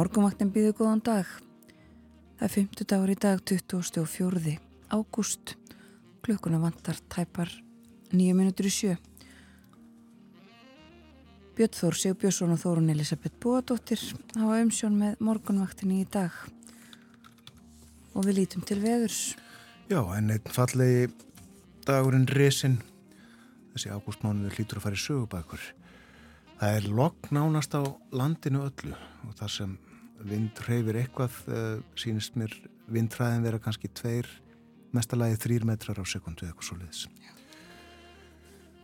Morgumvaktin býðu góðan dag. Það er 50 dagur í dag, 24. ágúst. Klukkuna vantar tæpar nýju minútur í sjö. Björn Þór, Sigur Björnsson og Þórun Elisabeth Bóadóttir hafa umsjón með morgunvaktinni í dag og við lítum til veðurs. Já, en einn fallegi dagurinn resin, þessi ágústmánuður hlýtur að fara í sögubækur. Það er lokk nánast á landinu öllu og það sem vind reyfir eitthvað uh, sínist mér vindræðin vera kannski tveir, mestalagi þrýr metrar á sekundu eitthvað svo leiðis.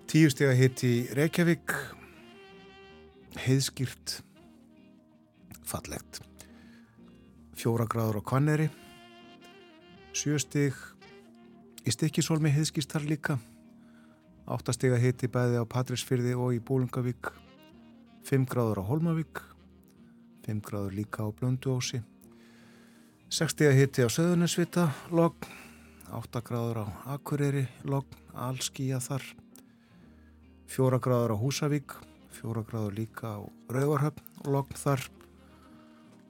Tíu steg að hitt í Reykjavík, heiðskýrt, fallegt. Fjóra gráður á Kvanneri, sjö steg í Stikkisólmi heiðskýrt þar líka, áttasteg að hitt í bæði á Patrísfyrði og í Bólungavík, 5 gráður á Holmavík 5 gráður líka á Blönduósi 60 að hitti á Söðunisvita logg 8 gráður á Akureyri logg, allskíja þar. 4 gráður á Húsavík 4 gráður líka á Rauvarhöfn logg þar.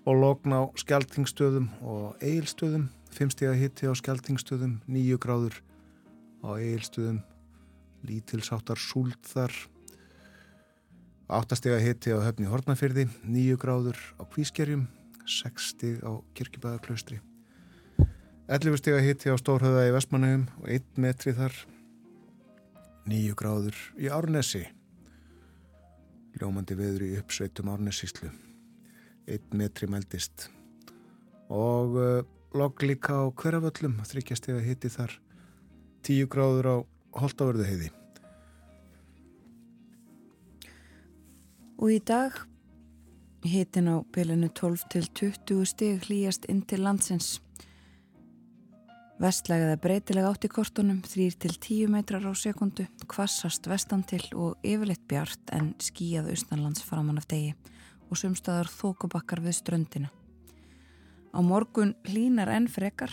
Og logn á Skeltingstöðum og Eilstöðum 5 stíð að hitti á Skeltingstöðum 9 gráður á Eilstöðum lítilsáttar súld þar Áttastega hitti á höfni Hortnafyrði, nýju gráður á Kvískerjum, sexstig á Kirkibæðaklaustri. Ellifustega hitti á Stórhauða í Vestmannheim og einn metri þar, nýju gráður í Árnesi. Ljómandi veður í uppsveitum Árnesíslu, einn metri meldist. Og uh, logg líka á Hverjaföllum, þryggjastega hitti þar, tíu gráður á Holtavörðu Og í dag hitin á bylunu 12 til 20 stig hlýjast inn til landsins. Vestlægaða breytilega átt í kortunum 3 til 10 metrar á sekundu, kvassast vestan til og yfirleitt bjart en skíjað austanlands framann af degi og sumstaðar þókubakkar við ströndina. Á morgun hlínar enn frekar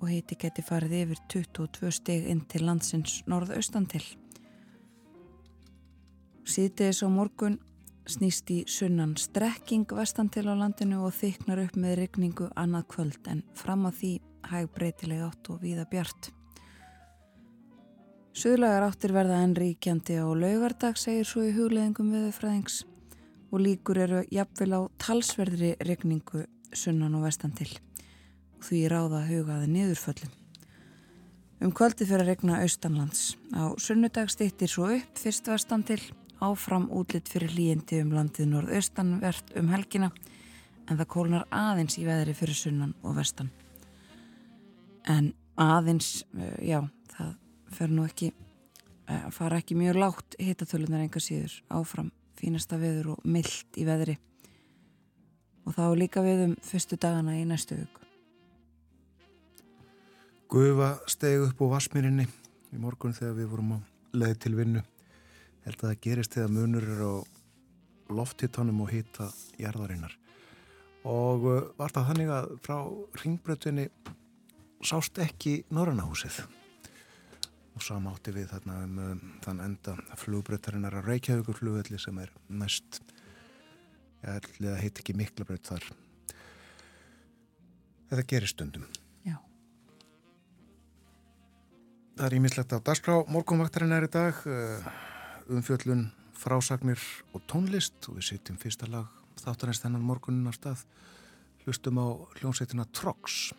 og hiti geti farið yfir 22 stig inn til landsins norðaustan til. Síðdeis á morgun snýst í sunnan strekking vestan til á landinu og þyknar upp með regningu annað kvöld en fram að því hæg breytileg átt og víða bjart. Suðlagar áttir verða enn ríkjandi á laugardag segir svo í hugleðingum viðfræðings og líkur eru jafnvel á talsverðri regningu sunnan og vestan til og því ráða hugaði niðurföllum. Um kvöldi fyrir að regna austanlands. Á sunnudag stýttir svo upp fyrst vestan til áfram útlitt fyrir líindi um landið norðaustanvert um helgina en það kólnar aðeins í veðri fyrir sunnan og vestan. En aðeins, eh, já, það fer nú ekki, eh, fara ekki mjög lágt hittatölunar enga síður áfram fínasta veður og myllt í veðri og þá líka við um fyrstu dagana í næstu vöku. Guða steg upp á Vasmírinni í morgun þegar við vorum á leið til vinnu held að það gerist þegar munur er á lofthittanum og hitta jarðarinnar. Og uh, var það þannig að frá ringbrötunni sást ekki Norrannahúsið og samátti við þarna um, um þann enda flugbrötarinnar að Reykjavíkur flugvelli sem er næst ég held að heit ekki mikla bröt þar. Þetta gerir stundum. Já. Það er ímislegt á dagskrá. Morgunvaktarinnar í dag uh, umfjöllun, frásagnir og tónlist. Og við sitjum fyrsta lag þáttanist þennan morgunin á stað. Hlustum á hljómsveitina Trox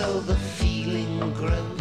so the feeling grows.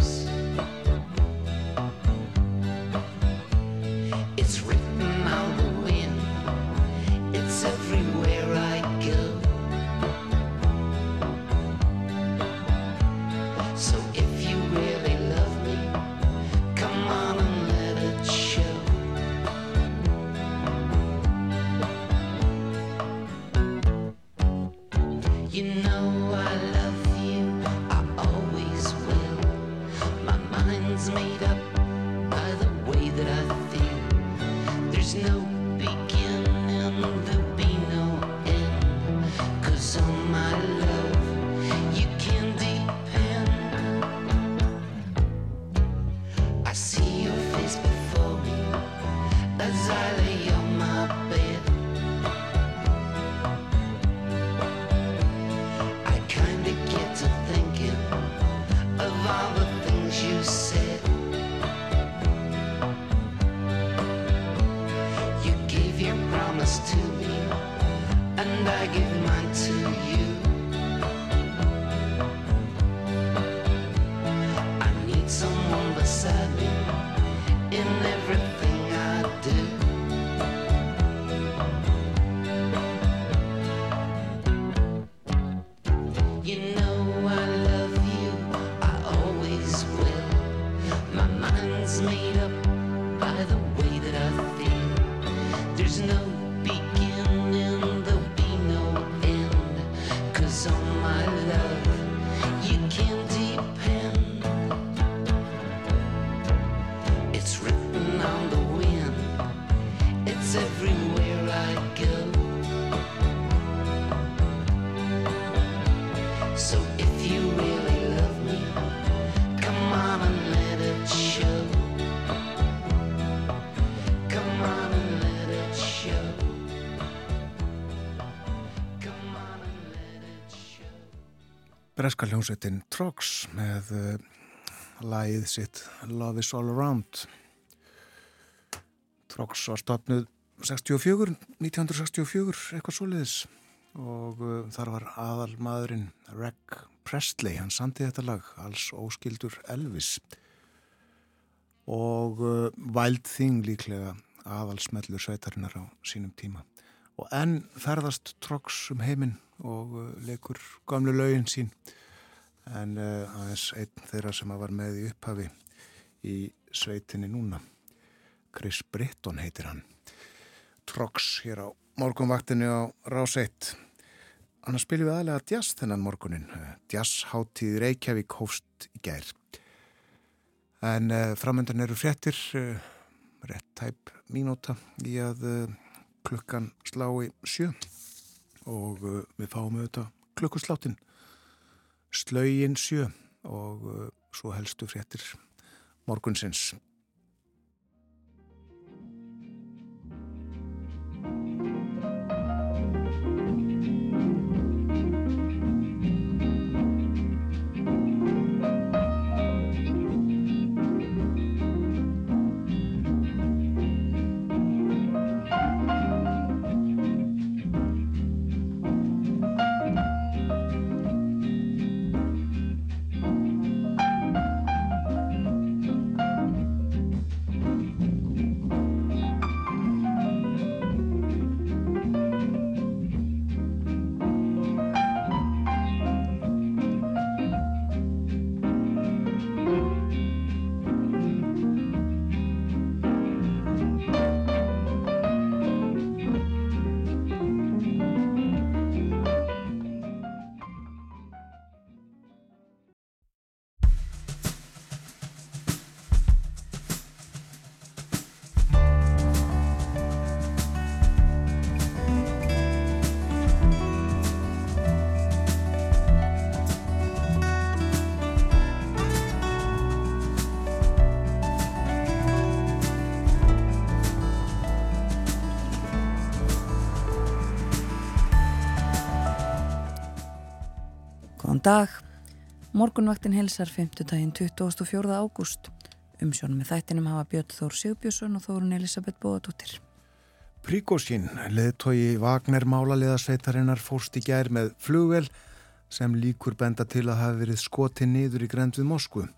Breska hljómsveitin Trox með uh, lagið sitt Love is all around. Trox var stopnud 64, 1964, eitthvað svoleiðis. Og uh, þar var aðal maðurinn Reg Presley, hann sandi þetta lag, alls óskildur Elvis. Og uh, Wild Thing líklega aðalsmellur sveitarinnar á sínum tíma. Og enn ferðast Trox um heiminn og uh, leikur gamlu laugin sín en uh, aðeins einn þeirra sem var með í upphafi í sveitinni núna. Chris Britton heitir hann. Trox hér á morgunvaktinu á Rás 1 annars spilum við aðlega jazz þennan morgunin jazzháttíð Reykjavík hófst í gær. En uh, framöndan eru fréttir uh, rétt tæp mínúta í að klukkan slái sjö. Og við fáum auðvitað klukkusláttin slögin sjö og uh, svo helstu fréttir morgunsins. Dag. Morgunvaktin helsar 5. daginn 24. ágúst. Umsjónum með þættinum hafa Björn Þór Sigbjörnsson og Þórun Elisabeth Bóðadóttir. Príkosín, leðtogi Vagner málaliðasveitarinnar fórst í gær með flugvel sem líkur benda til að hafi verið skotið niður í grend við Moskvu.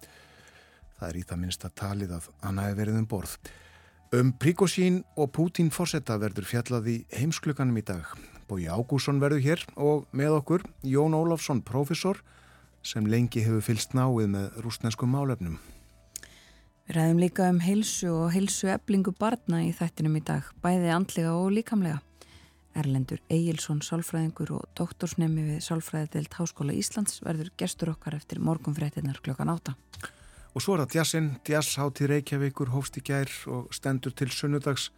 Það er í það minnst að talið að hann hafi verið um borð. Um Príkosín og Pútín fórsetta verður fjallað í heimsklukanum í dag. Bói Ágússon verður hér og með okkur Jón Ólafsson, profesor, sem lengi hefur fylst náið með rúsneskum málefnum. Við ræðum líka um heilsu og heilsu eblingu barna í þættinum í dag, bæði andlega og líkamlega. Erlendur Egilson, sálfræðingur og doktorsnemi við Sálfræðidelt Háskóla Íslands verður gestur okkar eftir morgunfréttinnar klokkan átta. Og svo er það jazzinn, jazzhátti Reykjavíkur, hófst í gær og stendur til sunnudags.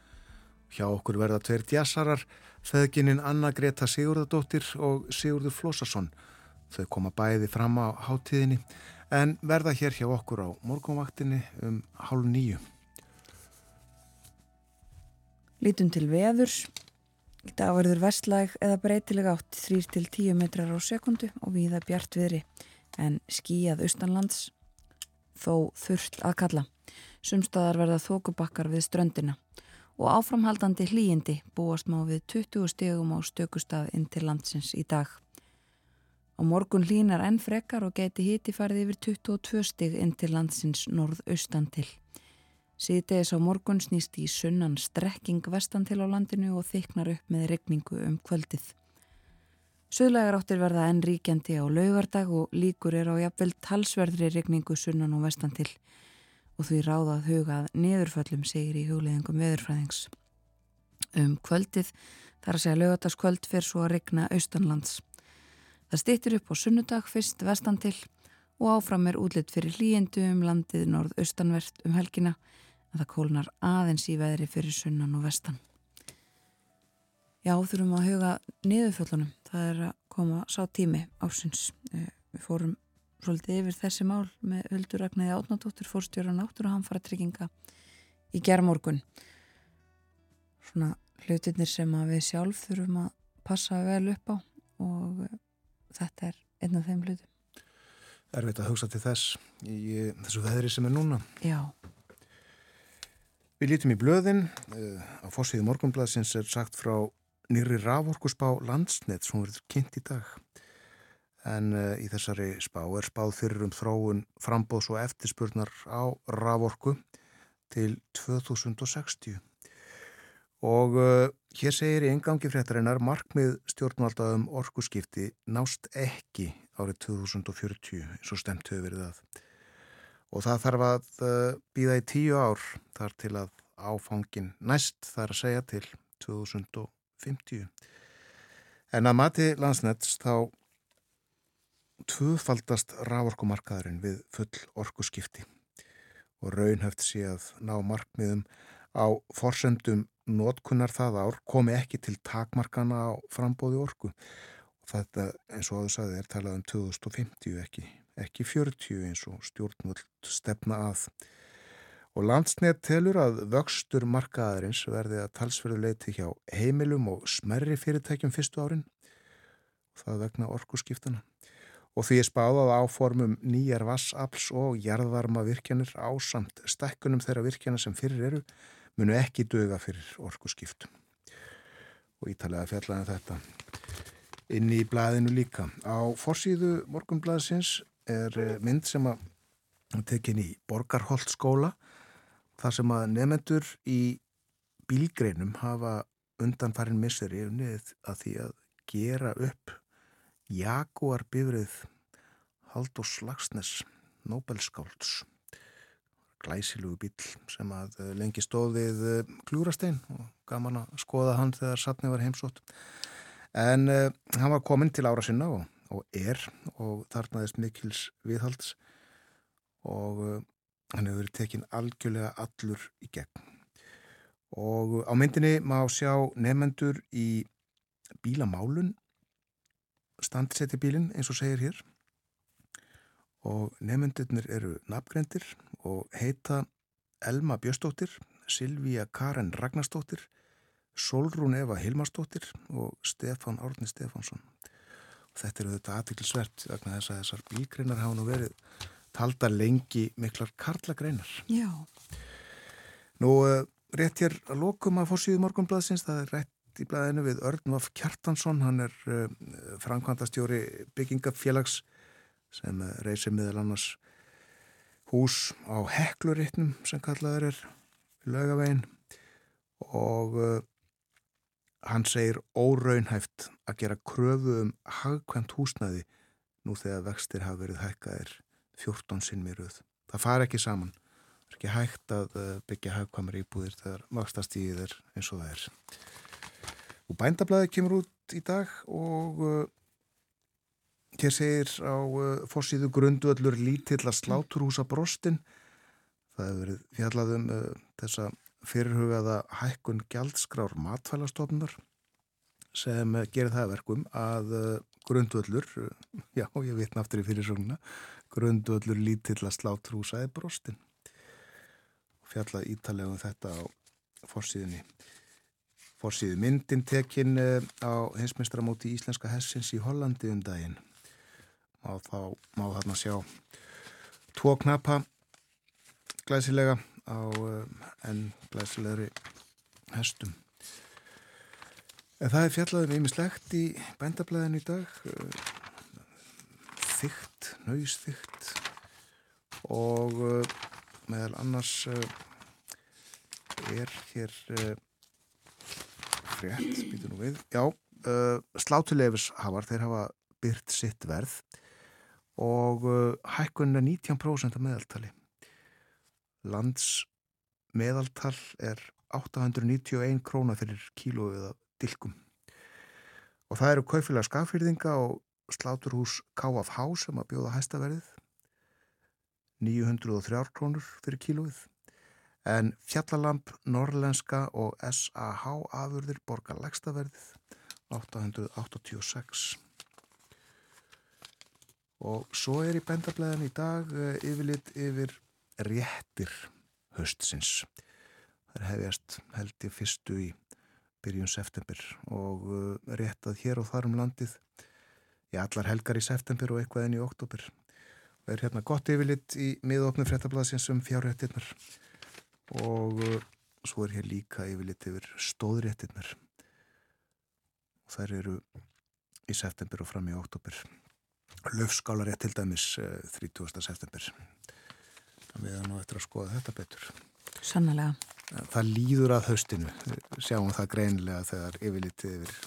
Hjá okkur verða tveir jazzarar, feðgininn Anna Greta Sigurðardóttir og Sigurður Flósarsson. Þau koma bæði fram á háttíðinni en verða hér hjá okkur á morgunvaktinni um hálf nýju. Lítum til veðurs. Í dag verður vestlæg eða breytileg átt 3-10 metrar á sekundu og viða bjart viðri en skíjað austanlands þó þurft að kalla. Sumstaðar verða þókubakkar við ströndina og áframhaldandi hlýjindi búast má við 20 stegum á stökustaf inn til landsins í dag. Á morgun hlýnar enn frekar og geti híti farið yfir 22 steg inn til landsins norðaustan til. Síðdegis á morgun snýst í sunnan strekking vestan til á landinu og þyknar upp með regningu um kvöldið. Suðlegar áttir verða enn ríkjandi á laugardag og líkur er á jafnvel talsverðri regningu sunnan og vestan til og því ráðað hugað niðurföllum segir í hugleðingum veðurfræðings. Um kvöldið þar að segja laugardaskvöld fyrir svo að regna austanlands. Það stýttir upp á sunnudag fyrst vestan til og áfram er útlitt fyrir hlýjendu um landið norð-austanvert um helgina en það kólnar aðeins í veðri fyrir sunnan og vestan. Já, þurfum að huga niðurföllunum. Það er að koma sá tími ásins. Við fórum svolítið yfir þessi mál með Huldur Ragnæði Átnardóttur fórstjóra náttúru og hann fara trygginga í gerðmorgun. Svona hlutinir sem við sjálf þurfum að passa vel upp á og þetta er einn af þeim hlutum. erfitt að hugsa til þess í þessu veðri sem er núna. Já. Við lítum í blöðin, á fórsíðu morgunblæðsins er sagt frá nýri raforkusspá landsnett sem verður kynnt í dag. En uh, í þessari spá er spáð fyrir um þróun frambóðs og eftirspurnar á raforku til 2060. Og uh, hér segir í engangi fréttarinnar markmið stjórnvaldaðum orkuskipti nást ekki árið 2040 eins og stemt hefur verið að. Og það þarf að uh, býða í tíu ár þar til að áfangin næst þar að segja til 2050. En að mati landsnetts þá tvöfaldast ráorkumarkaðurinn við full orkuskipti. Og raunhæft sé að ná markmiðum á forsendum notkunnar það ár komi ekki til takmarkana á frambóði orku. Og þetta eins og áður saði er talað um 2050 ekki, ekki 40 eins og stjórnvöld stefna að. Og landsnett telur að vöxtur markaðarins verði að talsverðu leiti hjá heimilum og smerri fyrirtækjum fyrstu árin. Og það vegna orkuskiptana og því er spáðað áformum nýjar vassafls og jarðvarma virkjanir ásamt stekkunum þeirra virkjana sem fyrir eru munu ekki döga fyrir orku skiptum. Og ítalega fjallaði þetta inn í blæðinu líka. Á forsýðu morgunblæðsins er eh, mynd sem að tekin í Borgarholt skóla þar sem að nefendur í bílgreinum hafa undanfarin misseri að því að gera upp Jaguar bifrið Haldós Lagsnes Nobelskálds glæsilugu bíl sem að eh, lengi stóð við eh, klúrastein og gaman að skoða hann þegar satni var heimsótt. En uh, hann var komin til ára sinna og, og er og þarnaðist mikils viðhalds. Og uh, hann hefur verið tekinn algjörlega allur í gegn. Og á myndinni má sjá nefendur í bílamálun standseti bílinn eins og segir hér og nefndurnir eru nafngrendir og heita Elma Bjöstóttir, Silvíja Karen Ragnarstóttir, Solrún Eva Hilmarstóttir og Stefán Árni Stefánsson. Og þetta eru þetta aðtiklisvert vegna þess að þessar bílgreinar hafa nú verið talda lengi miklar karlagreinar. Já. Nú, eh, rétt hér að lokum að fórsíðu morgunbladsins, það er rétt í blæðinu við Örnvaf Kjartansson, hann er uh, framkvæmdastjóri byggingafélags sem reysir miðal annars hús á hekluritnum sem kallaður er lögavegin og uh, hann segir óraunhæft að gera kröfu um hagkvæmt húsnaði nú þegar vextir hafa verið hækkaðir 14 sinn mér auð. Það far ekki saman. Það er ekki hægt að byggja hagkvæmar íbúðir þegar vakstastíðir er eins og það er og bændablaði kemur út í dag og uh, hér segir á uh, fórsíðu grunduallur lítill að sláturhúsa brostin það hefur verið fjallað um uh, þessa fyrirhugaða hækkun gjaldskrár matfælastofnar sem uh, gerir það verkum að uh, grunduallur, uh, já ég vitna aftur í fyrirsögnuna, grunduallur lítill að sláturhúsa er brostin fjallað ítalega um þetta á fórsíðunni Forsýðu myndin tekinn eh, á hinsmestramóti Íslenska Hessins í Hollandi um daginn. Má þá, má þarna sjá tvo knappa glæsilega á eh, enn glæsilegri hestum. En það er fjallaðum ymislegt í bændablaðin í dag. Eh, þygt, nöysþygt og meðal annars er hér frétt, býtu nú við. Já, uh, slátuleifishafar, þeir hafa byrt sitt verð og uh, hækkunna 19% af meðaltali. Lands meðaltal er 891 króna fyrir kílóið af dilkum. Og það eru kaufélag skafyrðinga og sláturhús KFH sem að bjóða hæstaverðið. 903 krónur fyrir kílóið en Fjallalamp, Norrlenska og SAH afurðir borgar legstaverðið 886 og svo er í bendablaðin í dag eh, yfirlit yfir réttir höstsins það er hefjast held í fyrstu í byrjun september og eh, réttað hér og þar um landið í allar helgar í september og eitthvað enn í oktober er hérna gott yfirlitt í miðofnum frettablaðsins um fjárréttinnar og uh, svo er hér líka yfirlitt yfir stóðréttinnar og þær eru í september og fram í oktober löfskálarétt til dæmis uh, 30. september. Við erum nú eftir að skoða þetta betur. Sannlega Það líður að haustinu. Sjáum það greinilega þegar yfirlitið yfir,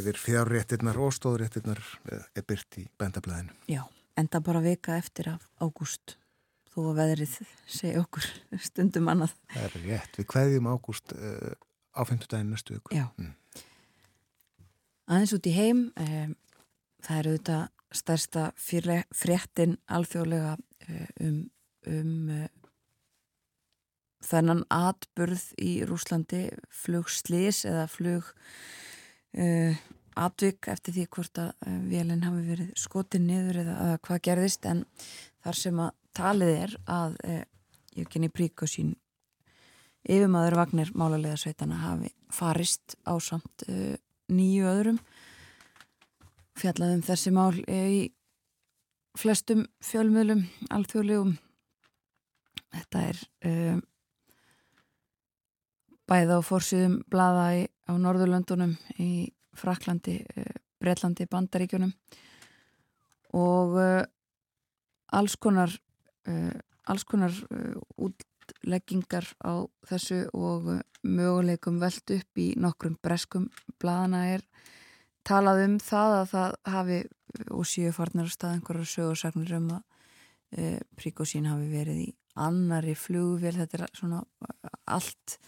yfir fjárréttinnar og stóðréttinnar er byrt í bendablaðinu Já, enda bara vika eftir af ágúst þó að veðrið segja okkur stundum annað. Það er rétt, við kveðjum ágúst uh, á 50 daginn næstu viku. Já. Mm. Aðeins út í heim um, það eru þetta stærsta fréttin alþjóðlega um, um þennan atburð í Rúslandi flugslis eða flug uh, atvik eftir því hvort að uh, vélinn hafi verið skotið niður eða hvað gerðist en þar sem að talið er að uh, ég kenni prík á sín yfirmaður Vagnir málarlega sveitana hafi farist á samt nýju öðrum. Fjallaðum þessi mál í flestum fjölmjölum alþjóðlegum. Þetta er um, bæða á fórsýðum blaða í, á Norðurlöndunum í Fraklandi, uh, Breitlandi, Bandaríkjunum. Og uh, alls konar uh, alls konar útleggingar á þessu og möguleikum veld upp í nokkrum breskum blaðana er talað um það að það hafi og séu farnar að stað einhverjar sögursagnir um að e, príkosín hafi verið í annari flugvél, þetta er svona allt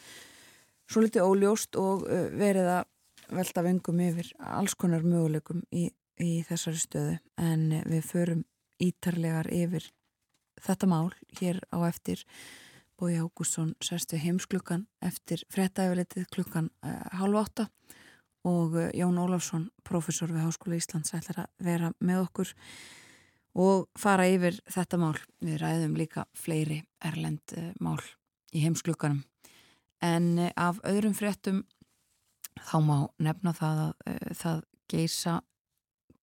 svo litið óljóst og verið að velta vengum yfir alls konar möguleikum í, í þessari stöðu. En við förum ítarlegar yfir þetta mál hér á eftir Bói Ágússon sérstu heimsklukkan eftir frettæfilitið klukkan halv átta og eh, Jón Ólafsson, profesor við Háskóla Íslands, ætlar að vera með okkur og fara yfir þetta mál. Við ræðum líka fleiri erlend eh, mál í heimsklukkanum. En eh, af öðrum fréttum þá má nefna það að það geisa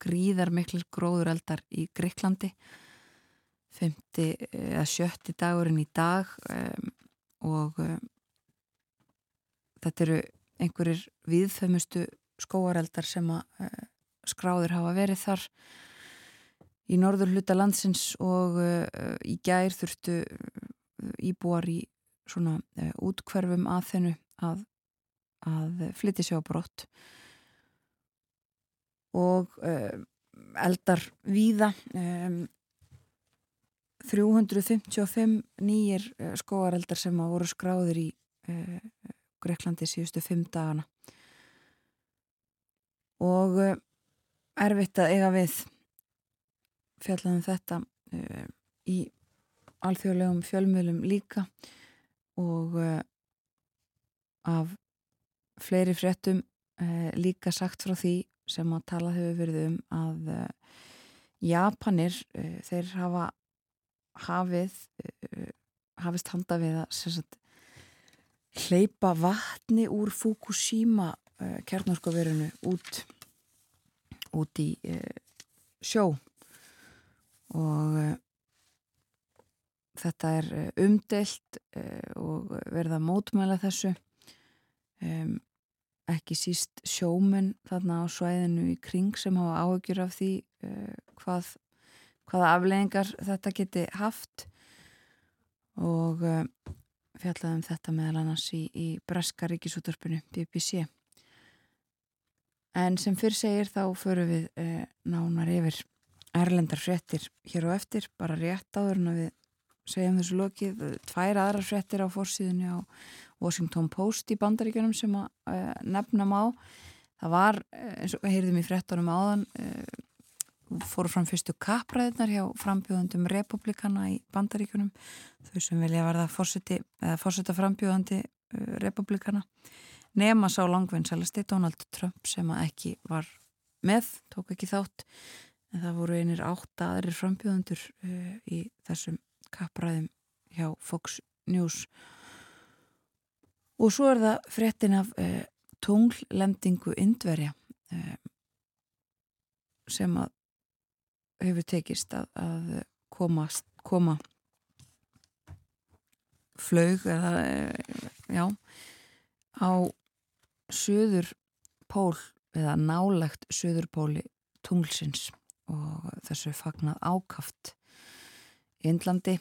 gríðar miklir gróðureldar í Greiklandi 50 eða 70 dagurinn í dag um, og um, þetta eru einhverjir viðfömmustu skóareldar sem að uh, skráður hafa verið þar í norður hluta landsins og uh, í gær þurftu uh, íbúar í svona útkverfum að þennu að, að flytti sér á brott. Og eldar víða um, 355 nýjir skóareldar sem að voru skráður í Greiklandi síðustu fimm dagana. Og uh, erfitt að eiga við fjallaðum þetta uh, í alþjóðlegum fjölmjölum líka. Og uh, af fleiri fréttum líka sagt frá því sem að tala hefur verið um að Japanir þeir hafa hafið hafist handa við að sagt, hleypa vatni úr Fukushima uh, kjarnorkuverinu út út í uh, sjó. Og þetta er umdelt og verða mótmæla þessu. Ekki síst sjómen þarna á svæðinu í kring sem hafa áhugjur af því hvað, hvaða afleggingar þetta geti haft. Og fjallaðum þetta meðal annars í, í Breska ríkisútörpunu BBC en sem fyrr segir þá förum við eh, nánar yfir erlendar frettir hér og eftir. Bara rétt áður en við segjum þessu lokið, tvær aðrar frettir á fórsíðunni á Washington Post í bandaríkjunum sem að eh, nefna má. Það var, eh, eins og við heyrðum í frettunum áðan eh, fóru fram fyrstu kappræðinar hjá frambjóðandum republikana í bandaríkunum þau sem vilja verða fórseta frambjóðandi uh, republikana nema sá langvinnsælasti Donald Trump sem ekki var með, tók ekki þátt en það voru einir átta aðrir frambjóðandur uh, í þessum kappræðum hjá Fox News. Og svo er það fréttin af uh, tunglendingu indverja sem að hefur tekist að, að koma, koma flög eða já á söður pól eða nálegt söður póli tunglsins og þessu fagnað ákaft í Indlandi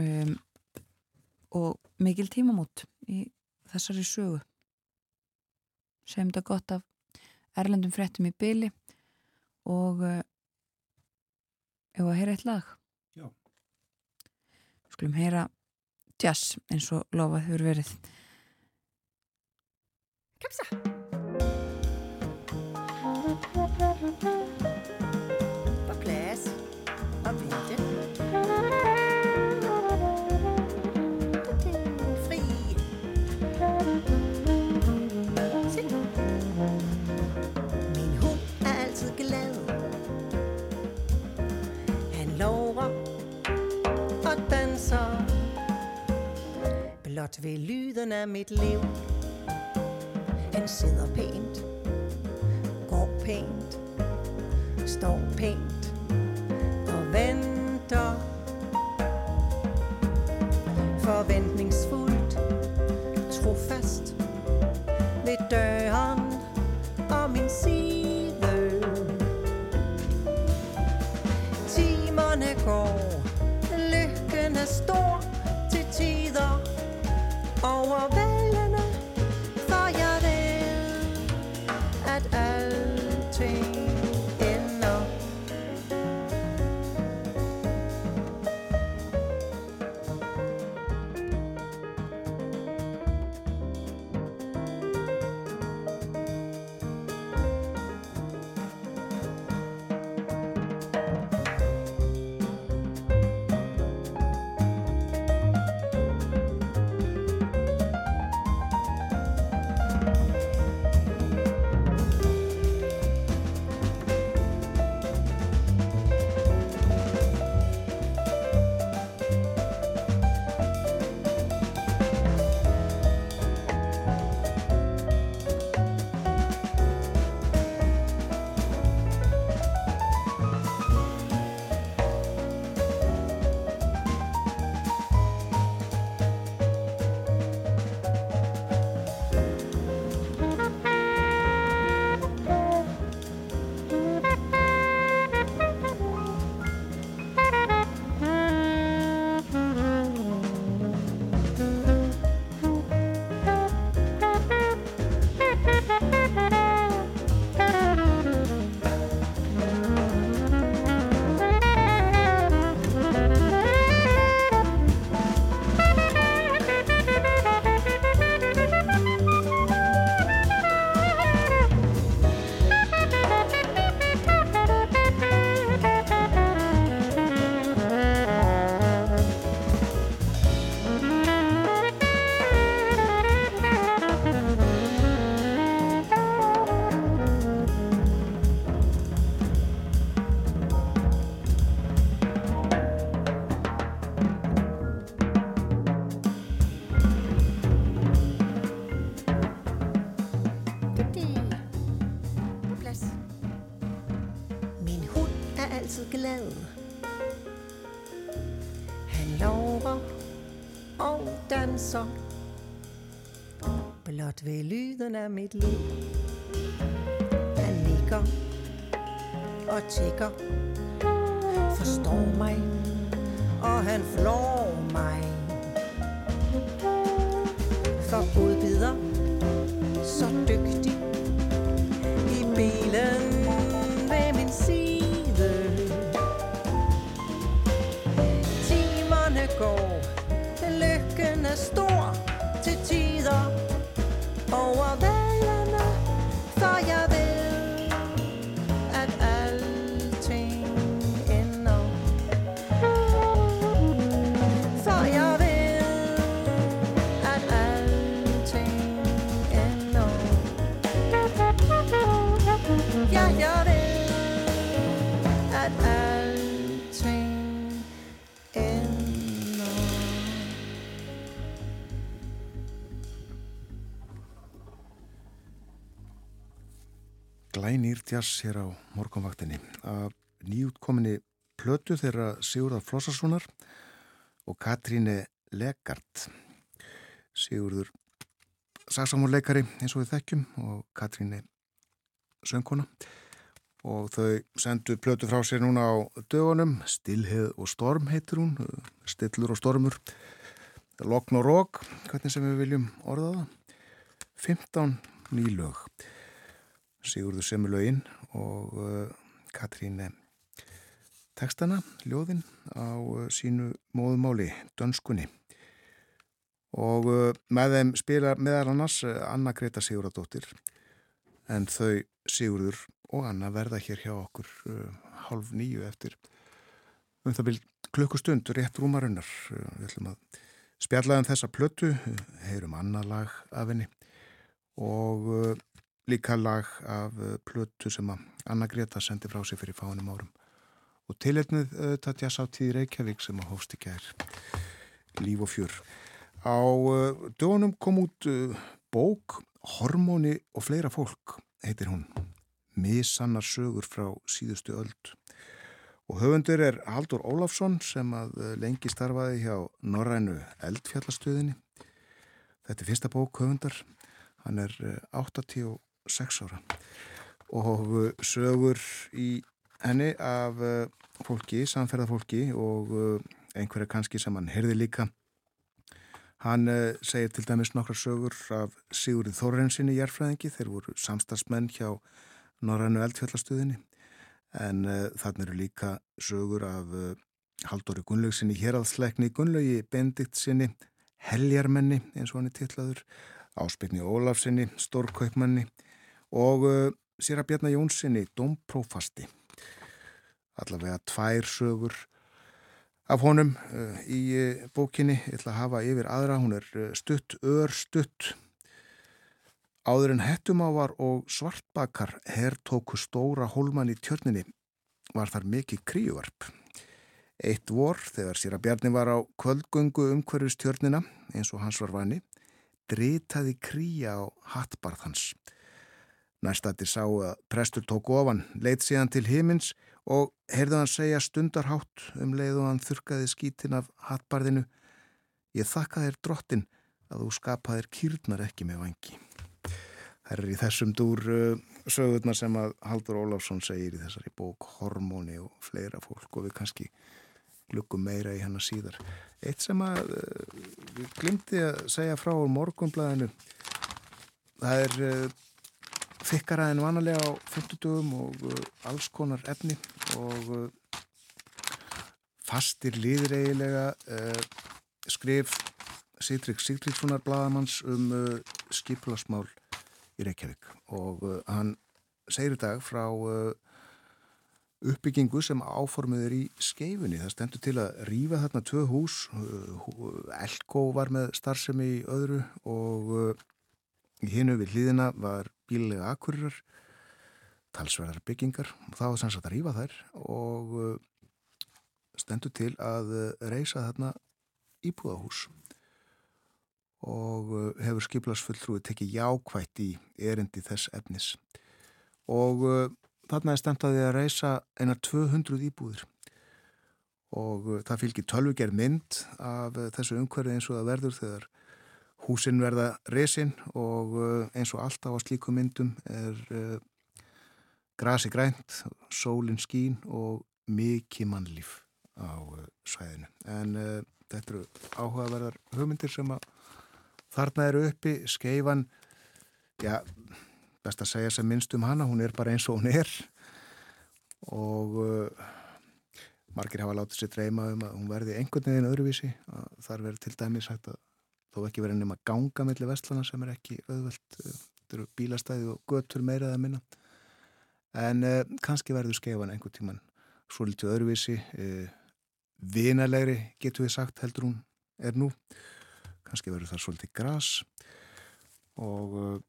um, og mikil tímamót í þessari sögu. Segjum þetta gott af erlendum fréttum í byli og uh, ef að heyra eitt lag? Já. skulum heyra jazz eins og lofað hefur verið. Kapsa Blot ved lyden af mit liv. Han sidder pænt Går pænt Står pænt Og venter. Forvent Blot ved lyden af mit liv. Han nikker og tækker Forstår mig, og han flår jazz hér á morgunvaktinni. Af nýjútkominni plötu þeirra Sigurðar Flossarssonar og Katríne Legard. Sigurður saksamúrleikari eins og við þekkjum og Katríne söngkona. Og þau sendu plötu frá sér núna á dögunum, Stilheð og Storm heitir hún, Stillur og Stormur, Lokn og Rók, hvernig sem við viljum orða það, 15 nýlög, Sigurður Semulögin og uh, Katríne tekstana, ljóðin á uh, sínu móðumáli, dönskunni. Og með þeim spila meðal annars Anna Greta Sigurðardóttir. En þau Sigurður og Anna verða hér hjá okkur halv nýju eftir um það byrj klukkustund rétt rúmarunnar við ætlum að spjallaðum þessa plötu heyrum annað lag af henni. Og líka lag af plötu sem að Anna Greta sendi frá sig fyrir fánum árum og tilhefnið þetta jásáttíð Reykjavík sem að hófst í gær líf og fjör Á uh, dögunum kom út bók Hormóni og fleira fólk, heitir hún. Misannar sögur frá síðustu öld. Og höfundur er Haldur Ólafsson sem að lengi starfaði hjá Norrænu eldfjallastöðinni. Þetta er fyrsta bók höfundar. Hann er 86 ára. Og sögur í henni af fólki, samferðarfólki og einhverja kannski sem hann heyrði líka. Hann segir til dæmis nokkra sögur af Sigurði Þorrensinni jærfræðingi, þeir voru samstagsmenn hjá Norrannu eldfjallastöðinni en uh, þannig eru líka sögur af uh, Haldóri Gunnlaugsinni Héraldsleikni Gunnlaugi Bendiktsinni, Heljarmenni eins og hann er tillaður, Áspilni Ólafsinni, Stórkaupmanni og Sýra Bjarnar Jónsinni, Dómprófasti. Allavega tvær sögur af honum uh, í uh, bókinni. Ég ætla að hafa yfir aðra, hún er uh, stutt, ör stutt. Áður en hettumávar og svartbakar herr tóku stóra hólman í tjörninni var þar mikið kríuvarp. Eitt vor, þegar Sýra Bjarni var á kvöldgöngu umhverfis tjörnina, eins og hans var vani, dritaði kríja á hattbarð hans. Næstattir sá að prestur tók ofan, leitt síðan til himins og heyrðu hann segja stundarhátt um leið og hann þurkaði skítin af hattbarðinu Ég þakka þér drottin að þú skapaðir kýrnar ekki með vangi. Það er í þessum dúr uh, sögurnar sem að Haldur Ólafsson segir í þessari bók Hormóni og fleira fólk og við kannski glukkum meira í hennar síðar. Eitt sem að við glimti að segja frá morgunblæðinu það er uh, þykkara en vanalega á 50 dögum og uh, alls konar efni og uh, fastir líðir eigilega uh, skrif Sýtrik Sýtrikssonar bladamanns um skipulasmál í Reykjavík og hann segir í dag frá uppbyggingu sem áformuður í skeifunni. Það stendur til að rýfa þarna tvö hús, Elko var með starfsemi í öðru og hinnu við hlýðina var bílega akkurir talsverðar byggingar og þá er sannsagt að rýfa þær og uh, stendur til að uh, reysa þarna íbúðahús og uh, hefur skiplasfulltrúi tekið jákvætt í erindi þess efnis. Og þarna er stendaði að reysa einar 200 íbúðir. Og það fylgir tölvugerð mynd af þessu umhverfi eins og það verður þegar húsin verða resin og eins og alltaf á slíku myndum er grasi grænt, sólinn skín og mikið mannlíf á uh, svæðinu. En uh, þetta eru áhugaverðar hugmyndir sem að þarna eru uppi, skeifan, já, best að segja sem minnst um hana, hún er bara eins og hún er. Og uh, margir hafa látið sér dreyma um að hún verði einhvern veginn öðruvísi, þar verður til dæmis hægt að þó ekki verið nema ganga mellir vestlana sem er ekki öðvöld, uh, eru bílastæði og götur meira eða minna. En uh, kannski verður skeifan einhver tíman svo litið öðruvísi uh, vinalegri getur við sagt heldur hún er nú. Kannski verður það svolítið gras og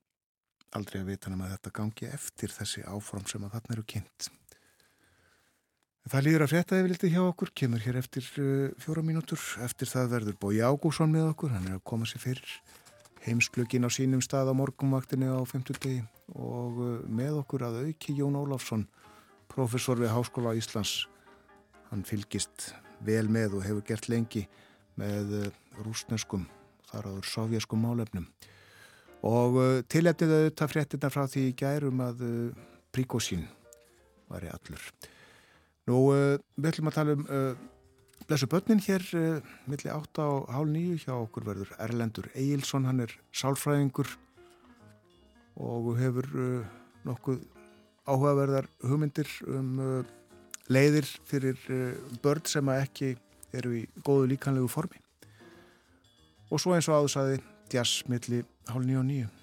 aldrei að vita nema að þetta gangi eftir þessi áform sem að þarna eru kynnt Það líður að frétta yfir litið hjá okkur, kemur hér eftir fjóra mínútur, eftir það verður Bói Ágússon með okkur, hann er að koma sér fyrir heimsklökin á sínum stað á morgumvaktinu á 50 degi og uh, með okkur að auki Jón Ólafsson professor við Háskóla Íslands hann fylgist vel með og hefur gert lengi með uh, rúsneskum, þar áður sovjaskum málefnum. Og tilhættið auðvitað fréttina frá því í gærum að Príkosín var í allur. Nú, við ætlum að tala um blessu börnin hér millir 8 á hálf 9 hjá okkur verður Erlendur Eilsson, hann er sálfræðingur og hefur nokkuð áhugaverðar hugmyndir um leiðir fyrir eh, börn sem ekki eru í góðu líkanlegu formi. Og svo eins og áðursaði jazz milli hálf nýju og nýju.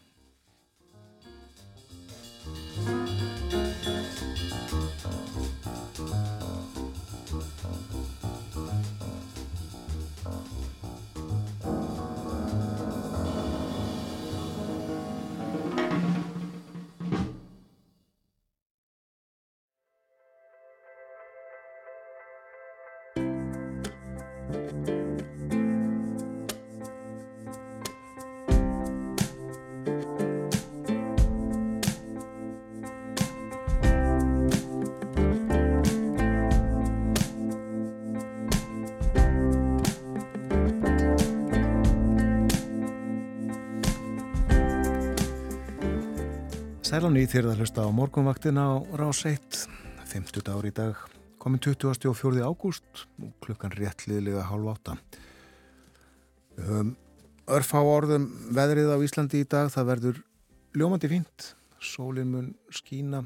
Sælan í þér að hlusta á morgunvaktina á rás 1, 50 ári í dag, komin 20. og 4. ágúst klukkan réttliðlega hálf átta. Við höfum örfá orðum veðrið á Íslandi í dag, það verður ljómandi fínt, sólinn mun skína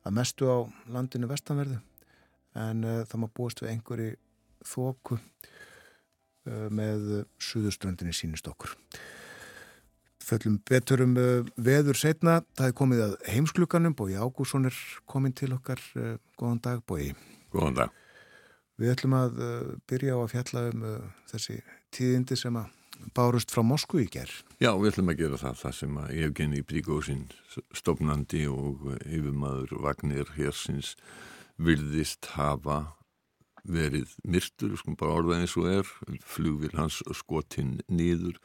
að mestu á landinu vestanverðu en uh, það má búast við einhverju þóku uh, með suðuströndinni sínist okkur föllum betur um uh, veður setna. Það er komið að heimsklukanum, Bói Ágússon er komin til okkar. Uh, góðan dag, Bói. Góðan dag. Við ætlum að uh, byrja á að fjalla um þessi tíðindi sem að bárust frá Moskú í gerð. Já, við ætlum að gera það, það sem að Evgeni Príkósinn, stofnandi og yfirmaður Vagnir Hersins vilðist hafa verið myrtur, sko bara orðað eins og er, flugvil hans skotinn nýður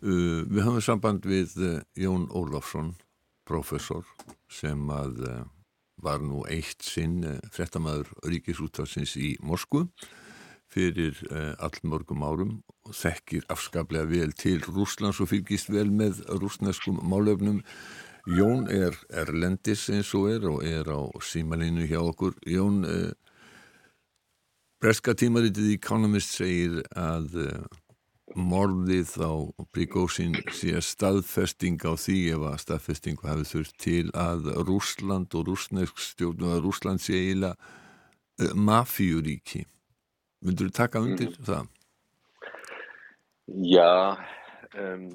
Uh, við hafum samband við uh, Jón Ólafsson, professor, sem að uh, var nú eitt sinn frettamæður ríkisúttalsins í Moskvu fyrir allmörgum árum og þekkir afskaplega vel til Rúslands og fylgist vel með rúsneskum málefnum. Jón er erlendis eins og er og er á símalínu hjá okkur. Jón, breska tímaritið í Economist segir að morðið á Prigósin sé staðfesting á því ef að staðfestingu hafi þurft til að Rúsland og rúsnesk stjórnum að Rúsland sé eiginlega uh, mafíuríki myndur þú taka undir mm. það? Já um,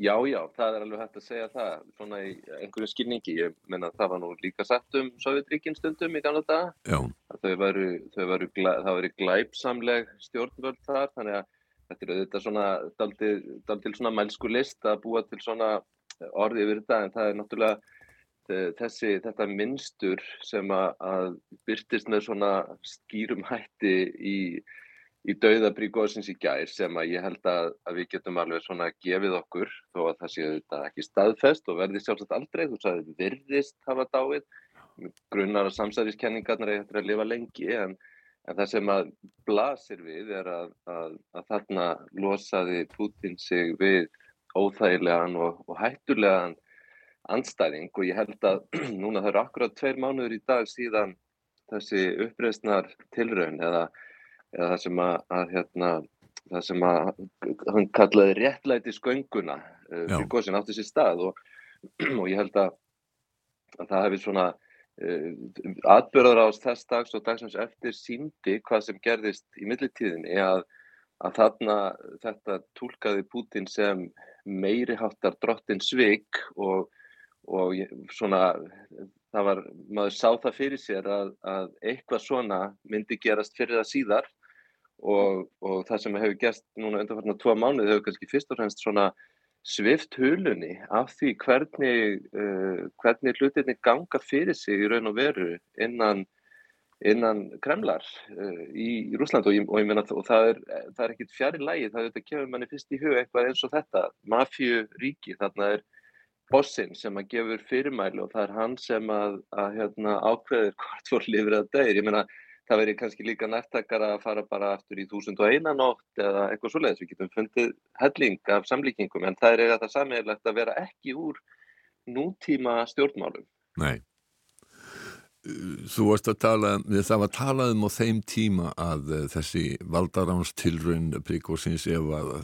já, já, það er alveg hægt að segja það svona í einhverju skilningi ég menna að það var nú líka sett um Sovjetríkin stundum í gamla daga þau varu, þau varu, það varu glæpsamleg stjórnvöld þar þannig að þetta er auðvitað svona daldil svona mælsku list að búa til svona orði yfir þetta en það er náttúrulega þessi, þetta minnstur sem að, að byrtist með svona skýrum hætti í, í dauðabríkóðsins í gær sem að ég held að, að við getum alveg svona gefið okkur þó að það sé auðvitað ekki staðfest og verði sjálfsagt aldrei, þú sagði virðist hafa dáið, grunnar og samsæðiskenningarnar er að lifa lengi en En það sem að blasir við er að, að, að þarna losaði Putin sig við óþægilegan og, og hættulegan anstæðing og ég held að núna það eru akkurat tveir mánuður í dag síðan þessi uppreysnar tilraun eða, eða það sem að, að hérna, það sem að hann kallaði réttlæti skönguna uh, fyrir góðsinn átti sér stað og, og ég held að það hefði svona atbyrðar ás þess dags og dagsins eftir síndi hvað sem gerðist í millitíðinni að, að þarna þetta tólkaði Putin sem meiri háttar drottin svig og, og svona það var, maður sá það fyrir sér að, að eitthvað svona myndi gerast fyrir það síðar og, og það sem hefur gerst núna undanfarnar tvo mánuð hefur kannski fyrst og fremst svona svift hulunni af því hvernig, uh, hvernig hlutinni ganga fyrir sig í raun og veru innan, innan Kremlar uh, í, Rúsland og, og, og það er, er ekkit fjari lægi, það er, kemur manni fyrst í hug eitthvað eins og þetta, mafju ríki, þarna er bossinn sem að gefur fyrirmæli og það er hann sem að, að hérna, ákveður hvort fór lifrið að degir, ég meina það veri kannski líka nærtakar að fara bara aftur í 1001 nótt eða eitthvað svoleiðis, við getum fundið helling af samlíkingum en það er eiga það sammeðilegt að vera ekki úr nútíma stjórnmálum. Nei. Þú varst að tala, það var talað um á þeim tíma að uh, þessi valdaránstilrun príkósins ef að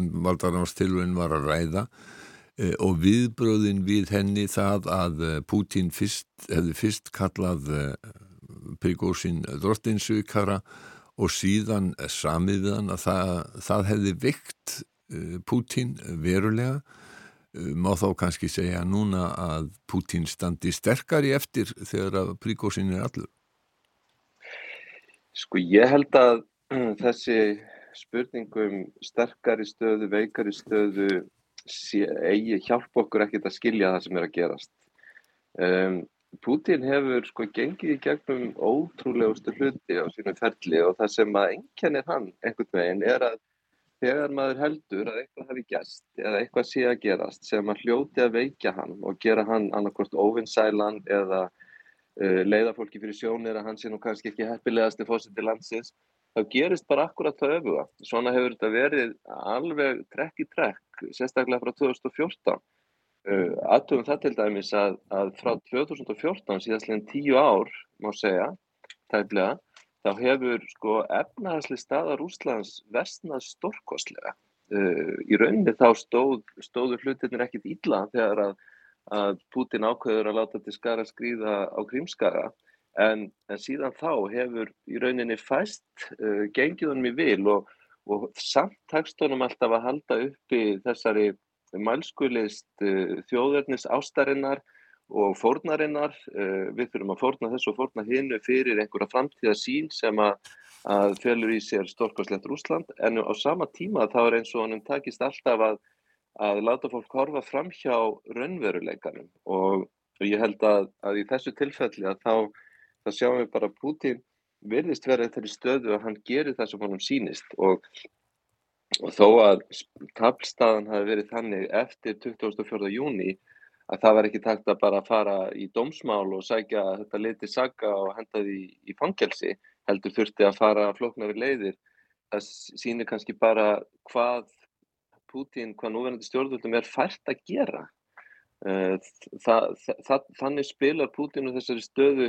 um valdaránstilrun var að ræða uh, og viðbröðin við henni það að uh, Pútín fyrst, hefði fyrst kallað príkósin drottinsvíkara og síðan samiðan að það, það hefði vikt Pútín verulega má þá kannski segja núna að Putin standi sterkari eftir þegar að príkósin er allur? Sko ég held að þessi spurningum sterkari stöðu, veikari stöðu eigi hjálp okkur ekkert að skilja það sem er að gerast. Um, Putin hefur sko gengið í gegnum ótrúlegustu hluti á sínum ferli og það sem að enkenir hann einhvern veginn er að þegar maður heldur að eitthvað hafi gæst eða eitthvað sé að gerast sem að hljóti að veikja hann og gera hann annarkort óvinnsælan eða uh, leiða fólki fyrir sjónir að hann sé nú kannski ekki heppilegast í fósiti landsins, þá gerist bara akkurat það öfuga. Svona hefur þetta verið alveg trekk í trekk, sérstaklega frá 2014. Uh, Aðtöfum það til dæmis að, að frá 2014 síðastlega tíu ár, má segja, tæmlega, þá hefur sko efnahagsli staða Rúslands vestnað stórkostlega. Uh, í rauninni þá stóð, stóður hlutinir ekkit ílla þegar að, að Putin ákveður að láta til skara skrýða á Krímskara en, en síðan þá hefur í rauninni fæst uh, gengið honum í vil og, og samt takst honum alltaf að halda uppi þessari mælskulist uh, þjóðverðnis ástarinnar og fórnarinnar, uh, við þurfum að fórna þessu og fórna hinnu fyrir einhverja framtíða sín sem að, að fölur í sér storkoslegt Rúsland en á sama tíma þá er eins og hann takist alltaf að, að láta fólk horfa fram hjá raunveruleikanum. Og ég held að, að í þessu tilfelli að þá, þá sjáum við bara Putin verðist verið þeirri stöðu að hann gerir það sem honum sínist og, og þó að tablstaðan hafi verið þannig eftir 24. júni að það var ekki takt að bara fara í dómsmál og sækja þetta liti saga og henda því í fangelsi heldur þurfti að fara floknari leiðir það sýnir kannski bara hvað Putin, hvað núverandi stjórnvöldum er fært að gera eh, það, það, þannig spilar Putin og þessari stöðu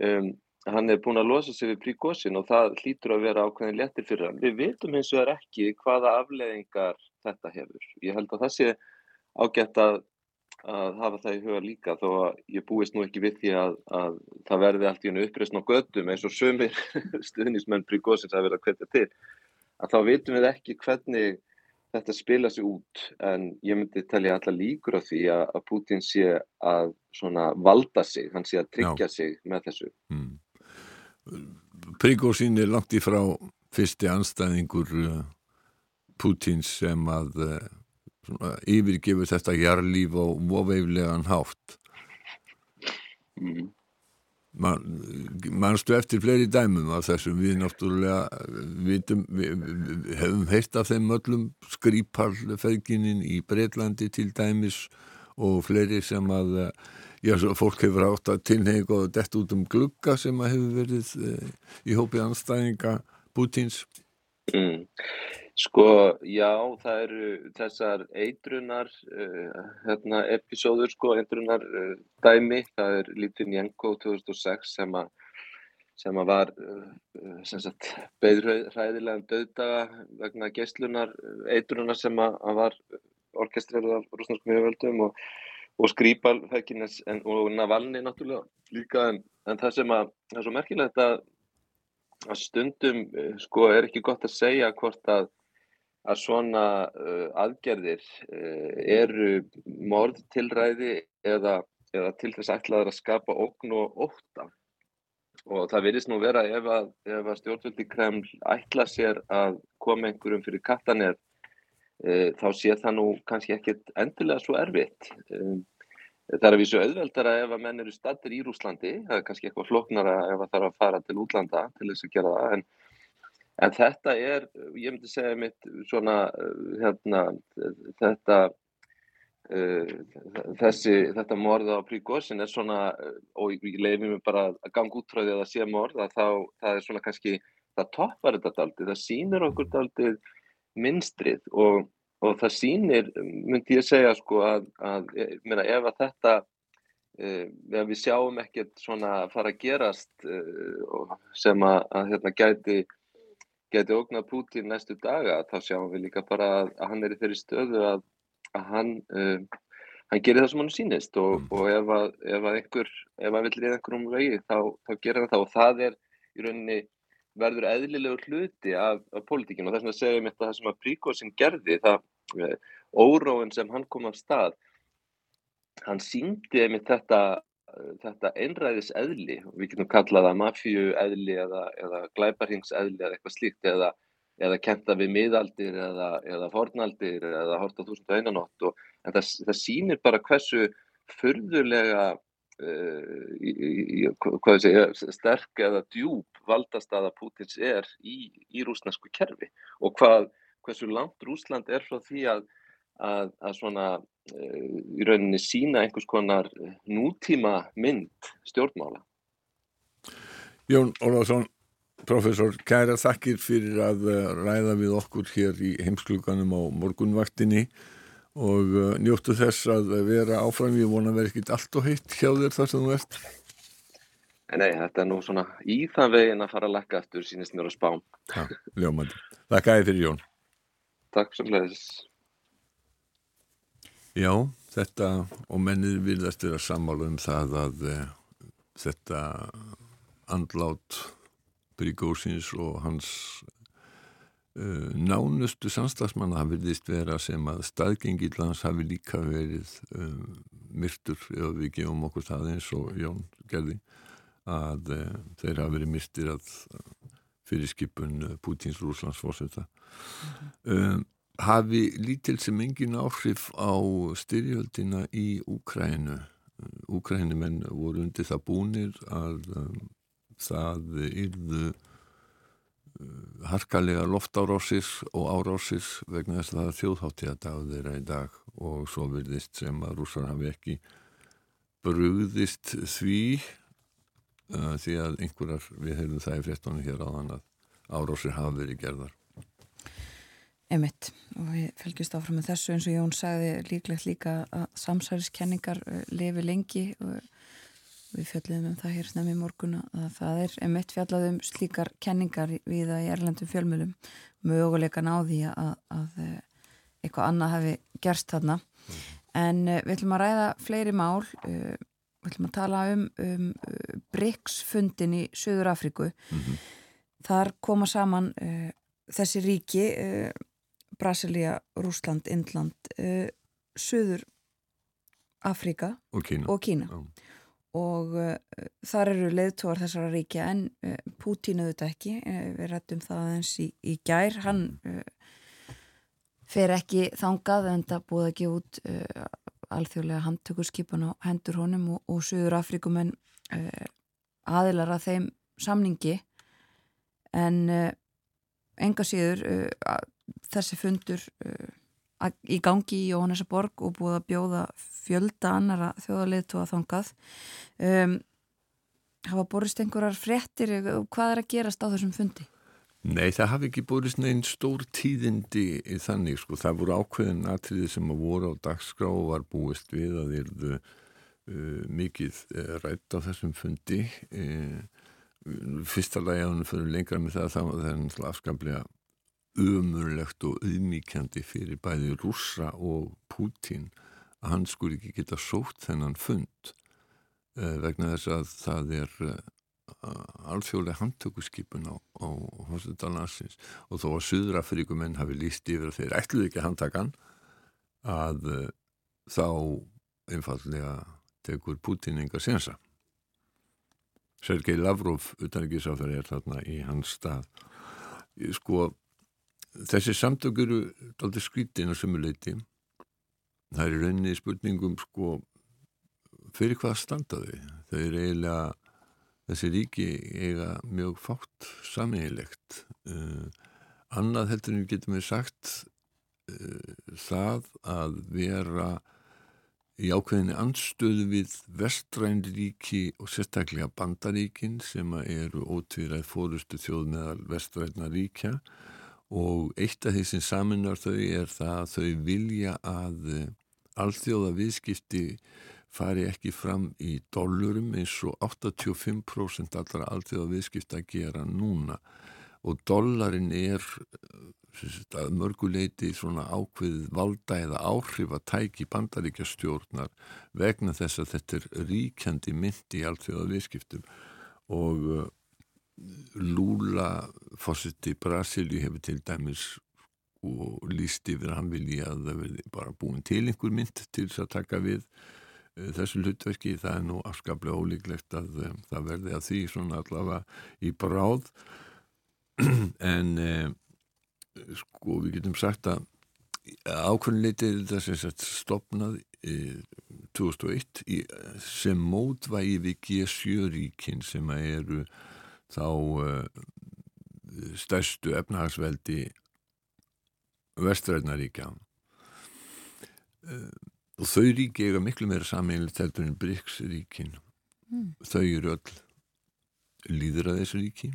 um, hann er búin að losa sig við príkosin og það hlýtur að vera ákveðin léttir fyrir hann við veitum eins og er ekki hvaða afleðingar þetta hefur ég held að það sé ágætt að að hafa það í huga líka þó að ég búist nú ekki við því að, að það verði allt í hennu uppreysn á gödum eins og sömur stuðnismenn Príkosins að vera að hvetja til að þá veitum við ekki hvernig þetta spila sig út en ég myndi telja alla líkur á því að, Putin sé að valda sig, hann sé að tryggja Já. sig með þessu mm. Príkosin er langt í frá fyrsti anstæðingur uh, Putins sem að uh, yfirgefur þetta jarlíf á voveiflegan hátt mm. Man, mannstu eftir fleiri dæmum af þessum við náttúrulega vitum, við, við hefum heilt af þeim öllum skrýparfeðginin í Breitlandi til dæmis og fleiri sem að já, fólk hefur átt að tilheng og dett út um glugga sem að hefur verið e, í hópið anstæðinga Pútins mm. Sko, já, það eru þessar eitrunar uh, hérna, episóður, sko, eitrunar uh, dæmi, það er Litvinenko 2006 sem að sem að var beðræðilegan döðdaga vegna geyslunar, eitrunar sem að, var orkestrerað af rúsnarskum yfirvöldum og, og skrýpalfækines og Navalni náttúrulega líka en, en það sem að, það er svo merkilegt að, að stundum sko er ekki gott að segja hvort að að svona uh, aðgerðir uh, eru morðtilræði eða, eða til þess ætlaður að skapa ógn og óta og það virðist nú vera ef að, að stjórnvöldi Kreml ætla sér að koma einhverjum fyrir kattanér uh, þá sé það nú kannski ekkit endilega svo erfitt. Um, það er að vísu auðveldara ef að menn eru statir í Rúslandi það er kannski eitthvað floknara ef það þarf að fara til útlanda til þess að gera það. En En þetta er, ég myndi segja mitt svona, hérna, þetta, uh, þessi, þetta morð á Príkosin er svona, og ég leiði mér bara að ganga út frá því að sé morð, að þá, það er svona kannski, það toppar þetta daldið, það sýnir okkur daldið minnstrið og, og það sýnir, myndi ég segja sko að, að meina, ef að þetta uh, ef við sjáum ekkert svona fara að gerast uh, sem að, að hérna gæti geti ógnað Pútín næstu daga þá sjáum við líka bara að, að hann er í þeirri stöðu að, að hann uh, hann gerir það sem hann sýnist og, mm. og ef að, ef að einhver ef að vill reyða einhverjum vegi þá, þá gerir hann það og það er í rauninni verður eðlilegur hluti af, af pólitíkinu og þess vegna segjum ég það sem að Príkosin gerði það uh, óróin sem hann kom af stað hann síndi einmitt þetta þetta einræðis eðli, við getum kallað það mafíu eðli eða, eða glæparhings eðli eða eitthvað slíkt eða, eða kenta við miðaldir eða, eða fornaldir eða horta þúsund og einanótt og en það, það sýnir bara hversu fyrðulega uh, í, í, hvað sé, sterk eða djúb valdastaða Pútins er í, í rúsnesku kerfi og hvað, hversu langt Rúsland er frá því að að, að svona uh, í rauninni sína einhvers konar nútíma mynd stjórnmála. Jón Ólafsson, professor, kæra þakkir fyrir að eh, ræða við okkur hér í heimskluganum á morgunvaktinni og uh, njóttu þess að vera áfram, ég vona að vera ekkit allt og heitt hjá þér þar sem þú ert. Nei, þetta er nú svona í þann veginn að fara að lekka eftir sínist mér á. Já, ljómandi. Takk að þið fyrir Jón. Takk sem leiðis. Já, þetta og mennið viljast vera sammála um það að e, þetta andlát Bryggósins og hans e, nánustu samstagsmanna hafðist vera sem að staðgengillans hafi líka verið e, myrtur ef við gefum okkur það eins og Jón gerði að þeir hafi verið myrtir að fyrir skipun Pútins Rúslands fórseta. Mm -hmm hafi lítil sem engin áhrif á styrjöldina í Úkrænu. Úkrænumenn voru undir það búnir að um, það yrðu uh, harkalega loftárásir og árásir vegna þess að það er þjóðháttíða dag þeirra í dag og svo virðist sem að rúsar hafi ekki brugðist því uh, því að einhverjar, við hefum það í frettónu hér á þann að árásir hafi verið gerðar. Emitt og við fylgjumst áfram með þessu eins og Jón sagði líklegt líka að samsæriskenningar uh, lifi lengi og við fjöldum um það hér snemmi morgun að það er emitt fjallað um slíkar kenningar við að í erlendum fjölmjölum möguleikan á því að, að uh, eitthvað annað hefði gerst þarna. En uh, við ætlum að ræða fleiri mál við ætlum að tala um, um BRICS fundin í Suður Afriku mm -hmm. þar koma saman þessi ríki Brasilia, Rúsland, Indland uh, Suður Afrika og Kína, og, Kína. Og uh, þar eru leiðtóar þessara ríkja en uh, Pútín auðvitað ekki. Við rættum það eins í, í gær. Hann fer ekki þangað en það búið ekki út alþjóðlega handtökurskipan á hendur honum og, og Suður Afrikumenn aðilar að þeim samningi. En enga síður þessi fundur uh, í gangi í Jóhannesaborg og búið að bjóða fjölda annara þjóðarleitu að þangað. Um, hafa borist einhverjar fréttir hvað er að gerast á þessum fundi? Nei, það hafi ekki borist neinn stór tíðindi í þannig, sko, það voru ákveðin atriði sem að voru á dagskrá og var búist við að þeir eru uh, mikið uh, rætt á þessum fundi. Uh, fyrsta lagi að hann fyrir lengra með það þá var það afskaplega umurlegt og auðmíkjandi fyrir bæði rúsa og Pútín að hann skur ekki geta sótt þennan fund uh, vegna þess að það er uh, alþjóðlega handtökuskipun á, á Hósundalansins og þó að Suðrafrikumenn hafi líst yfir að þeir ætluði ekki handtakan að uh, þá einfallega tekur Pútín enga sensa Sergei Lavrov utanrikiðsáþari er þarna í hans stað. Sko þessi samtök eru aldrei skrítin á sömuleiti það er rauninni spurningum sko fyrir hvað standaði þau? Eru eiginlega þessi ríki eiga mjög fátt samílegt uh, eh, annað heldur en við getum við sagt uh, það að vera í ákveðinni anstöðu við vestrændríki og sérstaklega bandaríkin sem eru ótvíræð fórustu þjóð meðal vestrænaríkja og eitt af því sem saminar þau er það að þau vilja að alþjóða viðskipti fari ekki fram í dollurum eins og 85% allra alþjóða viðskipta gera núna. Og dollarin er að mörguleiti svona ákveð valda eða áhrif að tæki bandaríkja stjórnar vegna þess að þetta er ríkjandi myndi í alþjóða viðskiptum og uh, Lula fósitt í Brasilíu hefur til dæmis og líst yfir að hann vilja að það verði bara búin til einhver mynd til þess að taka við uh, þessu hlutverki. Það er nú afskaplega ólíklegt að um, það verði að því svona allavega í bráð. En um, sko við getum sagt að ákveðinleitið er þess að stopnað e, 2001 í, sem mótvægi við G7 ríkin sem eru þá e, stærstu efnahagsveldi vestræðnaríkja e, og þau ríki eiga miklu meira sammeilið heldur en BRICS ríkin mm. þau eru öll líðræðisríki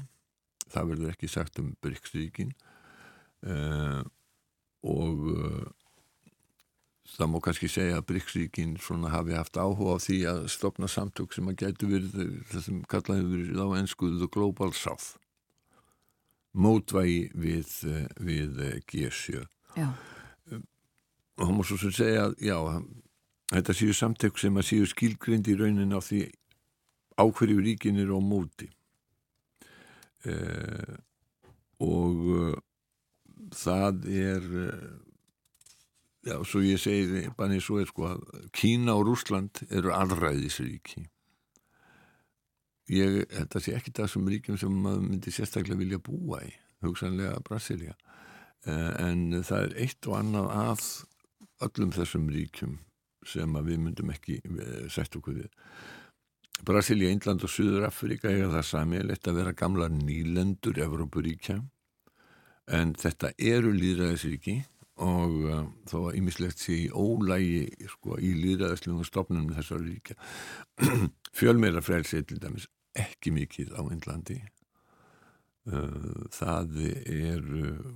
það verður ekki sagt um BRICS ríkin uh, og uh, það má kannski segja að Bríksvíkin hafi haft áhuga á því að stopna samtök sem að getur verið það sem kallaði verið á ennskuðu The Global South. Mótvægi við, eh, við G7 já. og hann má svo sem segja að já, þetta séu samtök sem að séu skilgrind í raunin á því áhverju ríkin eru á móti. Uh, og það er eh, já, svo ég segi bara eins og er sko að Kína og Rúsland eru allræðisríki ég, þetta sé ekki það sem ríkjum sem maður myndi sérstaklega vilja búa í hugsanlega Brasilia eh, en það er eitt og annað að öllum þessum ríkjum sem við myndum ekki eh, sett okkur við. Brasilia, Índland og Suður Afrika eiga það sami, lett að vera gamla nýlendur Evrópuríkja. En þetta eru líðræðisríki og uh, þó að ýmislegt sé í ólægi sko, í líðræðislegum stofnunum þessar ríkja. Fjölmeira frelsið til dæmis ekki mikið á Índlandi uh, það er uh,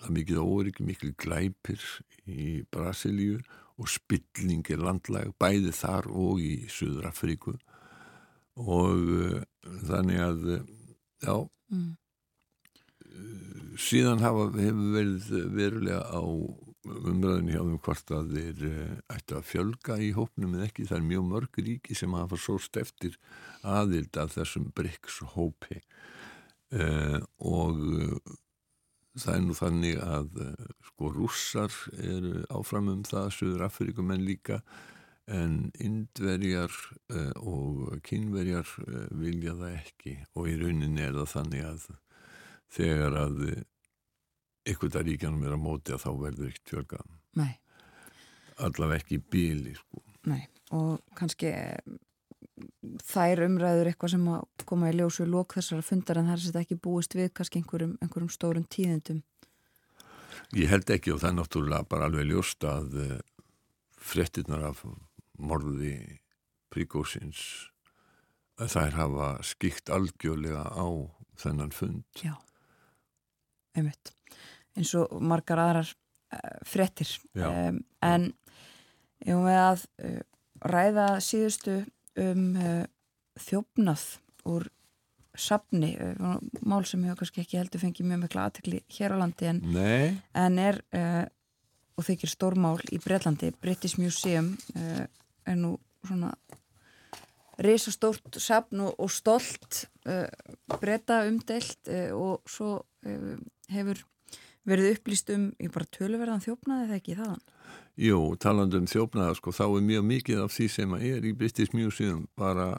það mikið órygg, mikil glæpir í Brasilíu og spilling er landlæg bæði þar og í Suður Afríku og þannig að já. Mm síðan hafa, hefur verið verulega á umræðinu hjá þeim hvort að þeir eh, ættu að fjölga í hópnum eða ekki. Það er mjög mörg ríki sem hafa sóst eftir aðild af þessum BRICS hópi eh, og eh, það er nú þannig að eh, sko rússar eru áfram um það, Suður Afrikum en líka en indverjar eh, og kynverjar eh, vilja það ekki og í rauninni er það þannig að þegar að ykkur það ríkjanum er að móti að þá verður ekkert fjölgað. Nei. Allaveg ekki bíli, sko. Nei, og kannski þær umræður eitthvað sem að koma í ljósu lók þessara fundar en það er sér ekki búist við kannski einhverjum, einhverjum stórum tíðendum. Ég held ekki og það er náttúrulega bara alveg ljóst að uh, frettinnar af morði príkósins þær hafa skikt algjörlega á þennan fund. Já einmitt, eins og margar aðrar uh, frettir um, en ég með að uh, ræða síðustu um uh, þjófnað úr sapni, mál sem ég kannski ekki heldur fengið mjög mikla aðtekli hér á landi en, en er og þykir stórmál í Breitlandi British Museum er nú svona risastórt sapn og, og stolt breyta umdelt og svo hefur verið upplýst um í bara töluverðan þjófnaði eða ekki þaðan? Jú, talandu um þjófnaða sko, þá er mjög mikið af því sem er í British Museum bara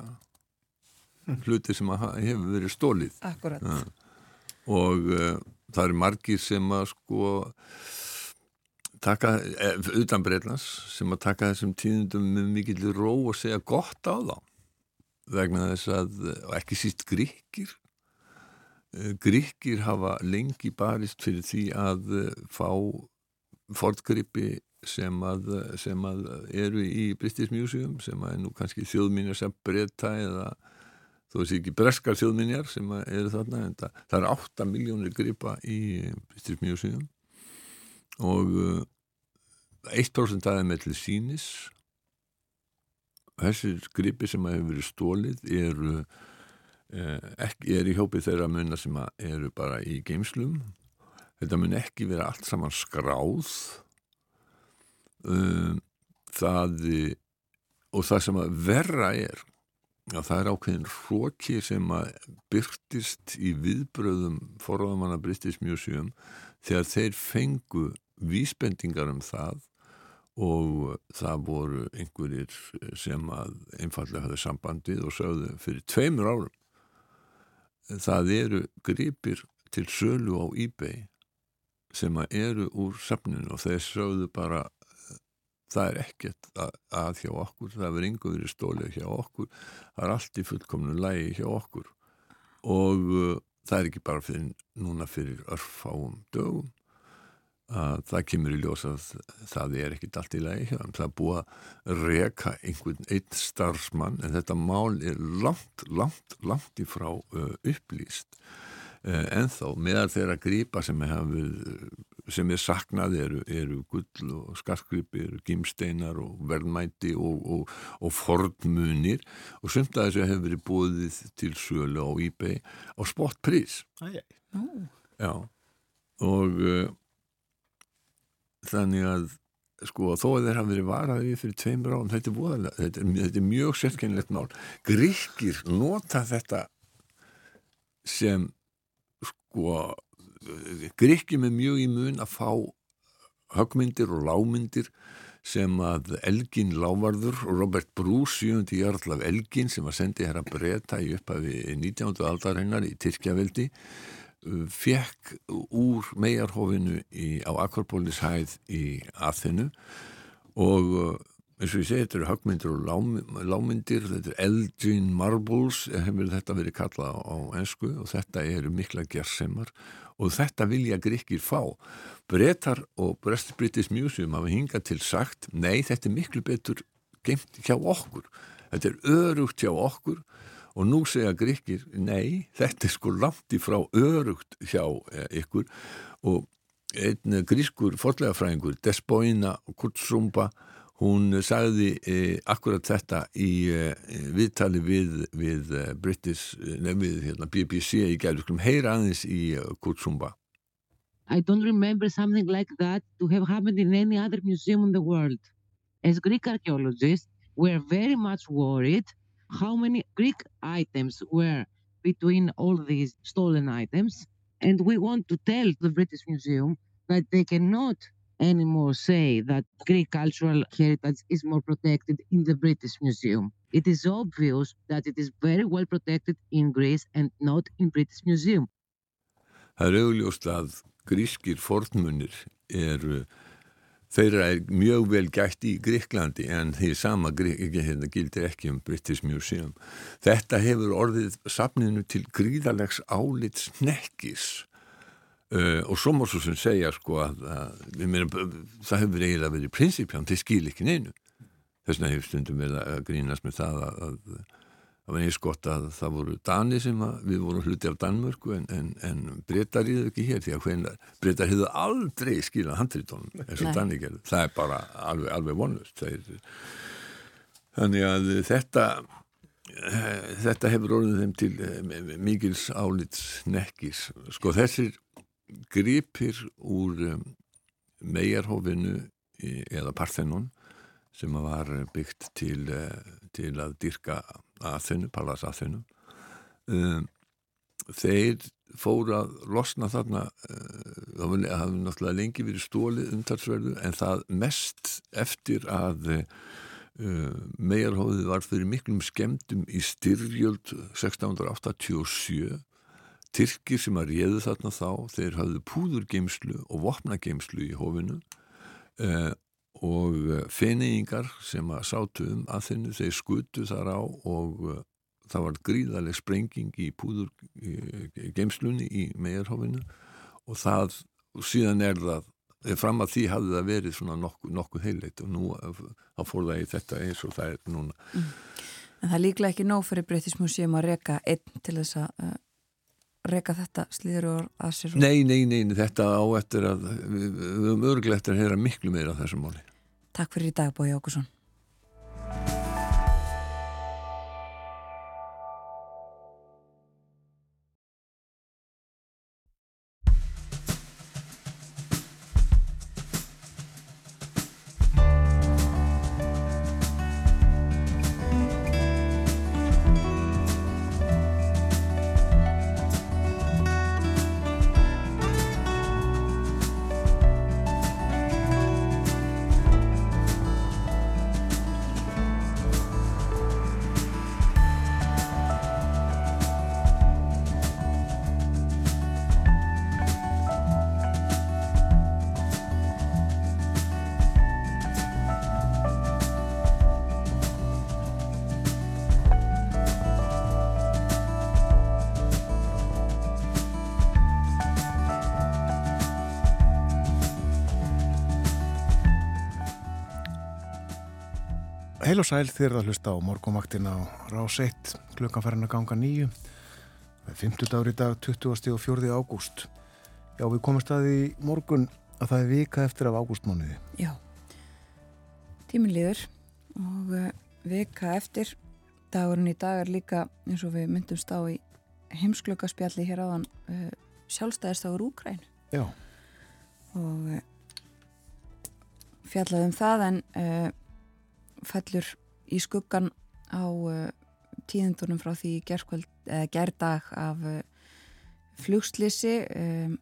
hluti sem hefur verið stólið. Akkurat. Ja. Og uh, það eru margir sem að sko taka, eh, utan Breitlands, sem að taka þessum tíðundum með mikill ró og segja gott á þá vegna þess að, og ekki síst gríkir Eh, Gríkir hafa lengi barist fyrir því að eh, fá fordgrippi sem að, sem að eru í British Museum sem að er nú kannski þjóðminjar sem breyta eða þó þessi ekki breskar þjóðminjar sem eru þarna en það, það er 8 miljónir gripa í British Museum. Og 1% aðeins með til sínis þessir gripi sem hefur verið stólið eru eh, ekki, er í hjópi þeirra munna sem eru bara í geimslum þetta mun ekki vera allt saman skráð. Um, það og það sem að verra er að það er ákveðin hróki sem að byrtist í viðbröðum forðamanna British Museum þegar þeir fengu vísbendingar um það og það voru einhverjir sem að einfallega hafði sambandið og sögðu fyrir tveimur árum það eru gripir til sölu á eBay sem eru úr safninu og þeir sögðu bara það er ekkert að, að hjá okkur það verður yngur í stólið hjá okkur það er allt í fullkomnu lægi hjá okkur. Og uh, það er ekki bara fyrir, núna fyrir örfáum dögum að það kemur í ljós að það er ekkit allt í lagi hjá þeim. Það er búið að reka einhvern eitt starfsmann en þetta mál er langt, langt, langt í frá uh, upplýst. Uh, en þá meðal þeirra grípa sem er, sem er saknað eru, eru gull og skarkgripi, eru gimsteinar og verðmæti og, og, og fornmunir og sumt að þessu hefur verið búið til sölu á eBay á spotprís. Já, og uh, þannig að sko þó að þeir hafa verið varaði fyrir tveimur árum, þetta er, voðalega, þetta er, þetta er mjög sérkennilegt mál. Gríkir nota þetta sem sko Gríkir með mjög í mun að fá högmyndir og lámyndir sem að Elgin Lávarður og Robert Bruce, 7. jarl af Elgin sem var sendið hér að breyta í upphafi 19. aldarinnar í Tyrkjaveldi fekk úr megarhófinu á Akropolis hæð í Aþenu og uh, eins og ég segi þetta eru högmyndir og lám, lámyndir þetta er Elgin Marbles hefur þetta verið kallað á ennsku og þetta eru mikla gerðsemar og þetta vilja gríkir fá. Bretar og British Museum hafa hingað til sagt nei þetta er miklu betur geimt hjá okkur. Þetta er örugt hjá okkur og nú segja gríkir, nei, þetta er sko langt í frá örugt hjá eh, ykkur og einn grískur forlegafræðingur, Despoina Kutsumba, hún sagði eh, akkurat þetta í eh, viðtali við, við British, nefnið hérna, BBC í gælu, skulum heyra aðeins í Kutsumba. I don't remember something like that to have happened in any other museum in the world. As Greek archaeologists, we're very much worried how many Greek items were between all these stolen items. And we want to tell the British Museum that they cannot anymore say that Greek cultural heritage is more protected in the British Museum. It is obvious that it is very well protected in Greece and not in British Museum. Það er augljóst að grískir fornmunir eru þeirra er mjög vel gætt í Gríklandi en því sama hérna, gildir ekki um British Museum. Þetta hefur orðið safninu til gríðalegs álits nekkis uh, og svo mór svo sem segja sko að, að meina, það hefur eiginlega verið prinsipján til skil ekki neinu. Þess vegna hefur stundum verið að grínast með það að, að það var eins gott að það voru Dani sem við vorum hluti af Danmörku en, en, en breytar í þau ekki hér því að hvernig breytar hefðu aldrei skilað handritónum eins og Dani gerði það er bara alveg, alveg vonlust þannig að þetta þetta hefur orðið þeim til eh, mikils álits nekkis. Sko þessir gripir úr um, megarhófinu eða Parthenon sem var byggt til, eh, til að dyrka aðþunum, Pallas aðþunum um, þeir fóru að losna þarna uh, það hafði náttúrulega lengi verið stólið umtalsverðu en það mest eftir að uh, megarhóðið var fyrir miklum skemdum í styrjöld 1687 Tyrkir sem að réðu þarna þá þeir hafðu púðurgeimslu og vopnageimslu í hófinu uh, og eh, feneingar sem að sátu um að þinnu, þeir skutu þar á og uh, það var gríðarlega sprenging í púður í geimslunni í megarhófinu og það, síðan er það fram að því hafði það verið svona nokkuð nokku heileit og nú þá fór það í þetta eins og það er núna mm. En það líklega ekki nóg fyrir British Museum að reyka einn til þess að uh, reyka þetta slíður og að sér og... Nei, nei, nei, þetta á eftir að við, við höfum örglega eftir að heyra miklu meira á þessum móli Takk fyrir í dag Bói Ákusson Heil og sæl þér að hlusta á morgumaktin á rás 1, klukkan farin að ganga nýju. Það er 50 dagur í dag, 20. og 4. ágúst. Já, við komum staði í morgun að það er vika eftir af ágústmánuði. Já, tímin líður og uh, vika eftir. Dagurinn í dag er líka eins og við myndumst á í heimsklökaspjalli hér áðan uh, sjálfstæðistagur Úkræn. Já. Og uh, fjallaðum það en fellur í skuggan á uh, tíðendunum frá því gerðkvöld, eða gerðdag af uh, flugslýsi um,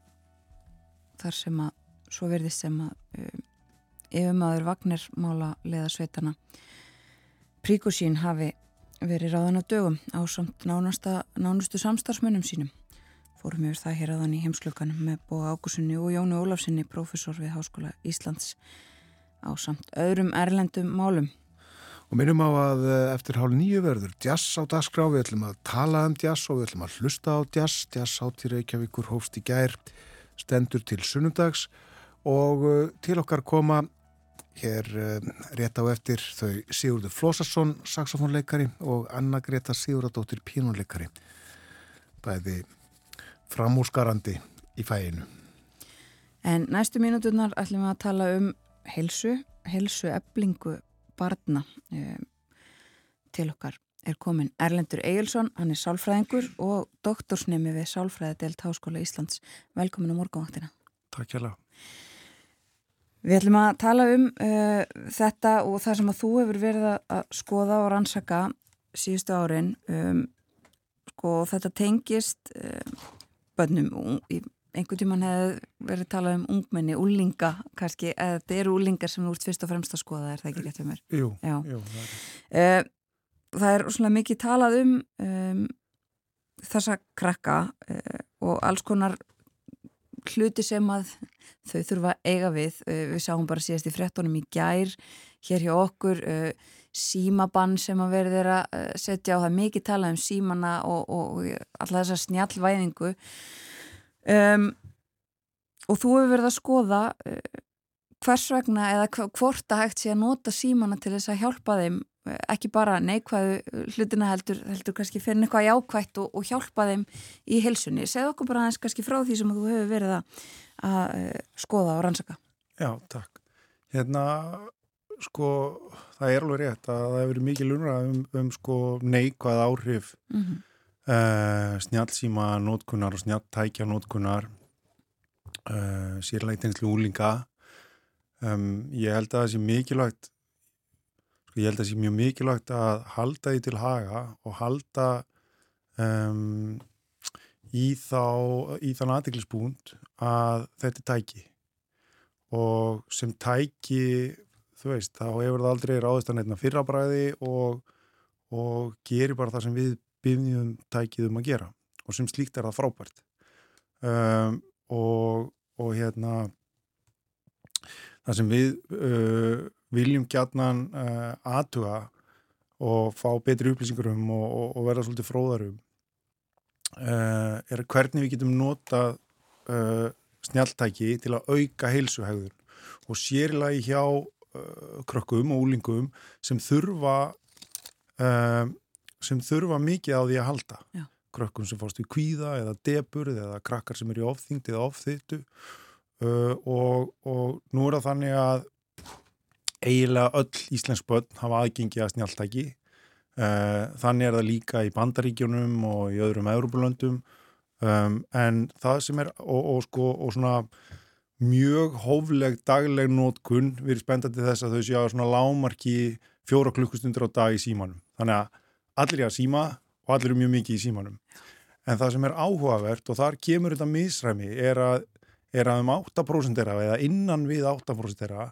þar sem að svo verðist sem að um, yfirmaður Vagner mála leða sveitana Príkusín hafi verið ráðan á dögum á samt nánasta, nánustu samstarfsmönnum sínum. Fórum yfir það hér aðan í heimsklökanum með Bóa Águsunni og Jónu Ólafsinni profesor við Háskóla Íslands á samt öðrum erlendum málum Og minnum á að eh, eftir hálf nýju verður jazz á dagskrá, við ætlum að tala um jazz og við ætlum að hlusta á jazz. Jazz átti Reykjavíkur hófst í gær, stendur til sunnundags og eh, til okkar koma hér eh, rétt á eftir þau Sigurður Flósasson, saxofónleikari og Anna Greta Sigurðardóttir, pínunleikari. Bæði framúsgarandi í fæinu. En næstu mínuturnar ætlum við að tala um helsu, helsu eblingu barna um, til okkar er komin Erlendur Egilson, hann er sálfræðingur og doktorsnemi við Sálfræðadelt Háskóla Íslands. Velkomin á morgunvaktina. Takk hjá það. Við ætlum að tala um uh, þetta og það sem að þú hefur verið að skoða og rannsaka síðustu árin um, sko þetta tengist uh, bönnum í einhvern tíman hefði verið talað um ungmenni, úlinga kannski, eða þetta eru úlingar sem ert fyrst og fremst að skoða, er það ekki rétt um mér? Jú, Já. jú það er. Uh, það er svona mikið talað um, um þessa krakka uh, og alls konar hluti sem að þau þurfa eiga við. Uh, við sáum bara síðast í frettunum í gær, hér hjá okkur, símabann sem að verður að setja á það mikið talað um símana og, og, og alla þessa snjallvæðingu um, og þú hefur verið að skoða uh, hvers vegna eða hvort að hægt sé að nota símana til þess að hjálpa þeim uh, ekki bara neikvæðu uh, hlutina heldur, heldur kannski fyrir eitthvað jákvætt og, og hjálpa þeim í helsunni. Segð okkur bara aðeins kannski frá því sem þú hefur verið að, að skoða og rannsaka. Já, takk. Hérna, sko, það er alveg rétt að það hefur verið mikið lunra um, um sko neikvæð áhrif mm -hmm uh, snjálfsíma nótkunar og snjálftækja nótkunar uh, eh, sérleitinslu úlinga um, ég held að það sé mikilvægt sko, ég held að það sé mjög mikilvægt að halda því til haga og halda um, í þá í þann aðdeklisbúnd að þetta er tæki. Og sem tæki þú veist, þá hefur það aldrei ráðist að nefna fyrrabræði og, og gerir bara það sem við byggjum tækið um að gera og sem slíkt er það frábært. Um, og, og hérna það sem við uh, viljum gætnan uh, aðtuga og fá betri upplýsingur um og, og, og verða svolítið fróðarum uh, er hvernig við getum nota uh, snjaltæki til að auka heilsuhegðun og sérlega hjá uh, krökkum og úlingum sem þurfa um, sem þurfa mikið á því að halda. Já. krökkum sem fórst í kvíða eða deburð eða krakkar sem eru í ofþyngd eða ofþyttu uh, og, og nú er það þannig að eiginlega öll íslensk börn hafa aðgengi að snjaltæki uh, þannig er það líka í bandaríkjunum og í öðrum Európulöndum um, en það sem er og, og sko og svona mjög hófleg dagleg nótkunn við erum spendandi þess að þau séu að svona lámarki fjóra klukkustundur á dag í símanum. Þannig að allir er að síma og allir eru mjög mikið í símanum. En það sem er áhugavert og þar kemur þetta misræmi er að, er að um 8% þeirra eða innan við 8% þeirra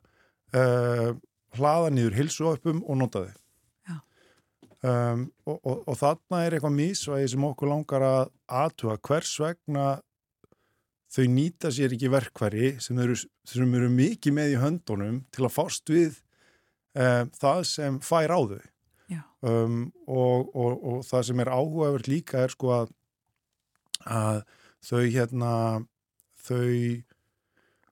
uh, hlaða niður hilsuöpum og nota þau. Um, og, og, og þarna er eitthvað misvægi sem okkur langar að aðtuga hvers vegna þau nýta sér ekki verkværi sem eru, sem eru mikið með í höndunum til að fást við um, það sem fær á þau. Um, og, og, og það sem er áhugavert líka er sko að, að þau hérna þau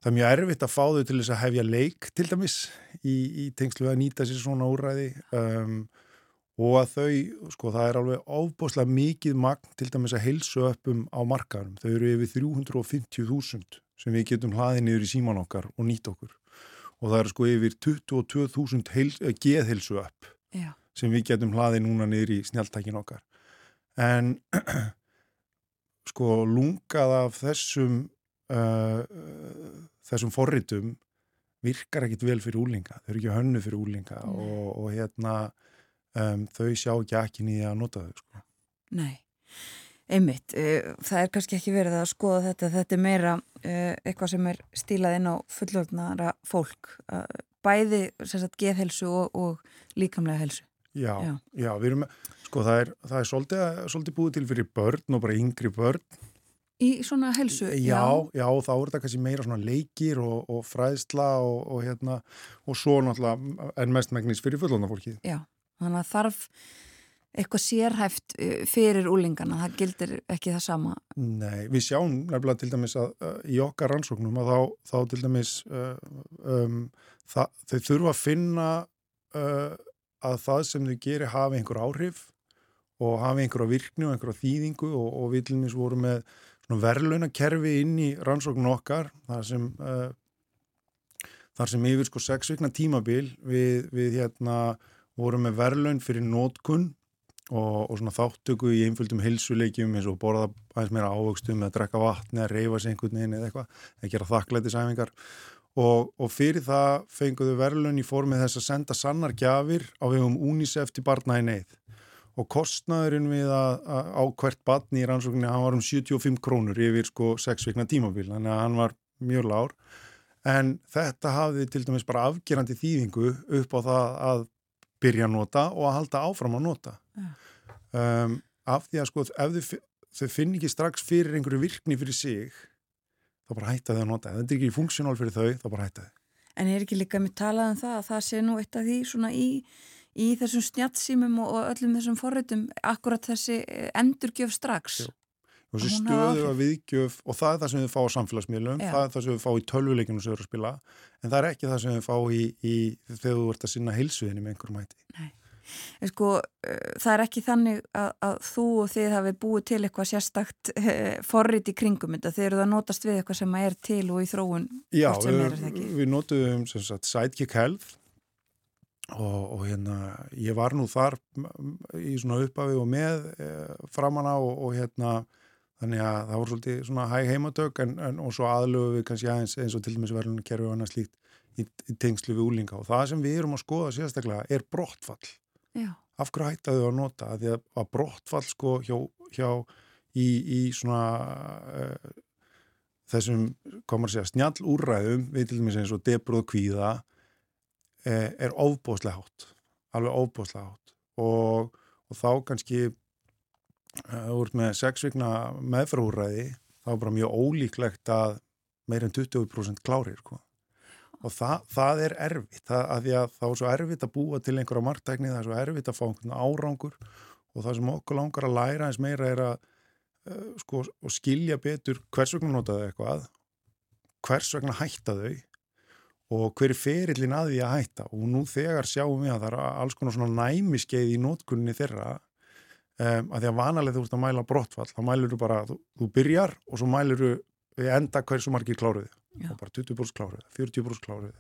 það er mjög erfitt að fá þau til þess að hefja leik til dæmis í, í tengslu að nýta sér svona úræði um, og að þau, sko það er alveg ofbúslega mikið magn til dæmis að heilsu uppum á markaðum, þau eru yfir 350.000 sem við getum hlaðið niður í síman okkar og nýtt okkur. Og það eru sko yfir 22.000 heil, geðheilsu upp. Já. Sem við getum hlaðið núna niður í snjáltækin okkar en sko lungað af þessum uh, uh, þessum forritum virkar ekkit vel fyrir úlinga þau eru ekki hönnu fyrir úlinga Nei. og, og hérna um, þau sjá ekki ekki nýja að nota þau sko. Nei, einmitt. eh, Það er kannski ekki verið að skoða þetta. Þetta er meira eh, eitthvað sem er stílað inn á fullorðnara fólk. eh, Bæði sagt geðhelsu og, og líkamlega helsu. Já, Já. já, við erum sko það er, það er svolítið, svolítið búið til fyrir börn og bara yngri börn Í svona helsu? já, já, þá er þetta kannski meira svona leikir og, og fræðsla og, og hérna og svo náttúrulega en mest megnis fyrir fullorðna fólkið Já, þannig að þarf eitthvað sérhæft eh, fyrir úlingana. Það gildir ekki það sama. Nei, við sjáum nefnilega til dæmis að uh, í okkar rannsóknum að þá, þá til dæmis uh, um, það, þau þurfa að finna uh, að það sem þau gerir hafi einhver áhrif og hafi einhverja virkni og einhverja þýðingu og, og dæmis vorum með verðlaunakerfi inn í rannsóknum okkar þar sem uh, þar sem yfir sko sex vikna tímabil við, við hérna vorum með verðlaun fyrir nótkunn og, og svona þáttöku í einföldum heilsuleikjum eins og borða aðeins meira ávöxtum eða drekka vatni eða reyfa sig einhvern veginn eða eitthvað eða gera þakklætisæfingar og, og fyrir það fenguðu verðlun í formið þess að senda sannar gjafir á vegum UNICEF til barna í neyð. Og kostnaðurinn við að, að á hvert barni í rannsókninni hann var um 75 krónur yfir sko 6 vikna tímabil þannig að hann var mjög lár en þetta hafði til dæmis bara afgerandi þýðingu upp á það að byrja að nota og að halda áfram að nota. Um, af því að sko ef þau, þau finn ekki strax fyrir einhverju virkni fyrir sig þá bara hætta þau að nota ef þetta er ekki funksjónál fyrir þau, þá bara hætta þau En er ekki líka með talað um það að það sé nú eitt af því svona í, í þessum snjattsýmum og, öllum þessum forritum akkurat þessi eh, endurgjöf strax. Jú. og þessi stöðu að viðgjöf og það er það sem þau fá á samfélagsmiðlum Já. það er það sem þau fá í tölvuleikinu sem þau eru að spila en það er ekki það sem þau fá í, í þegar þú ert að sinna heilsuðinni með einhverjum hætti En Sko, uh, það er ekki þannig að, að þú og þið hafi búið til eitthvað sérstakt uh, forrit í kringum þetta. Þið eruð að notast við eitthvað sem er til og í þróun Já, við, það við notuðum sagt Sidekick Health og, og hérna ég var nú þar í svona uppafi og með e, framanna og, og hérna þannig að það voru svolítið svona hæg heimatök en, en og svo aðlöfu við kannski aðeins eins og til dæmis verðlunni kerfi og annað slíkt í, í tengslu við úlinga og það sem við erum að skoða sérstaklega er brottfall Já, af hverju hætta þau að nota? Að því að, að brottfall sko hjá, hjá í, í svona uh, þessum, maður að segja, snjall úrræðum við til dæmis eins og debrúð kvíða eh, er ofbóðslega hátt alveg ofbóðslega hátt. Og, og þá kannski uh, úr með sex vikna meðfrúræði þá er bara mjög ólíklegt að meir en 20% klárir sko og það, það er erfitt. Það, að því að það er svo erfitt að búa til einhverja margtækni, það er svo erfitt að fá einhvern árangur. Og það sem okkur langar að læra eins meira er að uh, sko, skilja betur hvers vegna notaðu eitthvað hvers vegna hætta þau og hver er ferillin að því að hætta. Og nú þegar sjáum við að það er alls konar svona næmiskeið í nótkunni þeirra um, að því að vanalega þú ert að mæla brottfall, þá mælur þú bara þú, þú byrjar og svo mælur þú enda hversu margir kláruði og bara 20 brúst kláruði, 40 brúst kláruði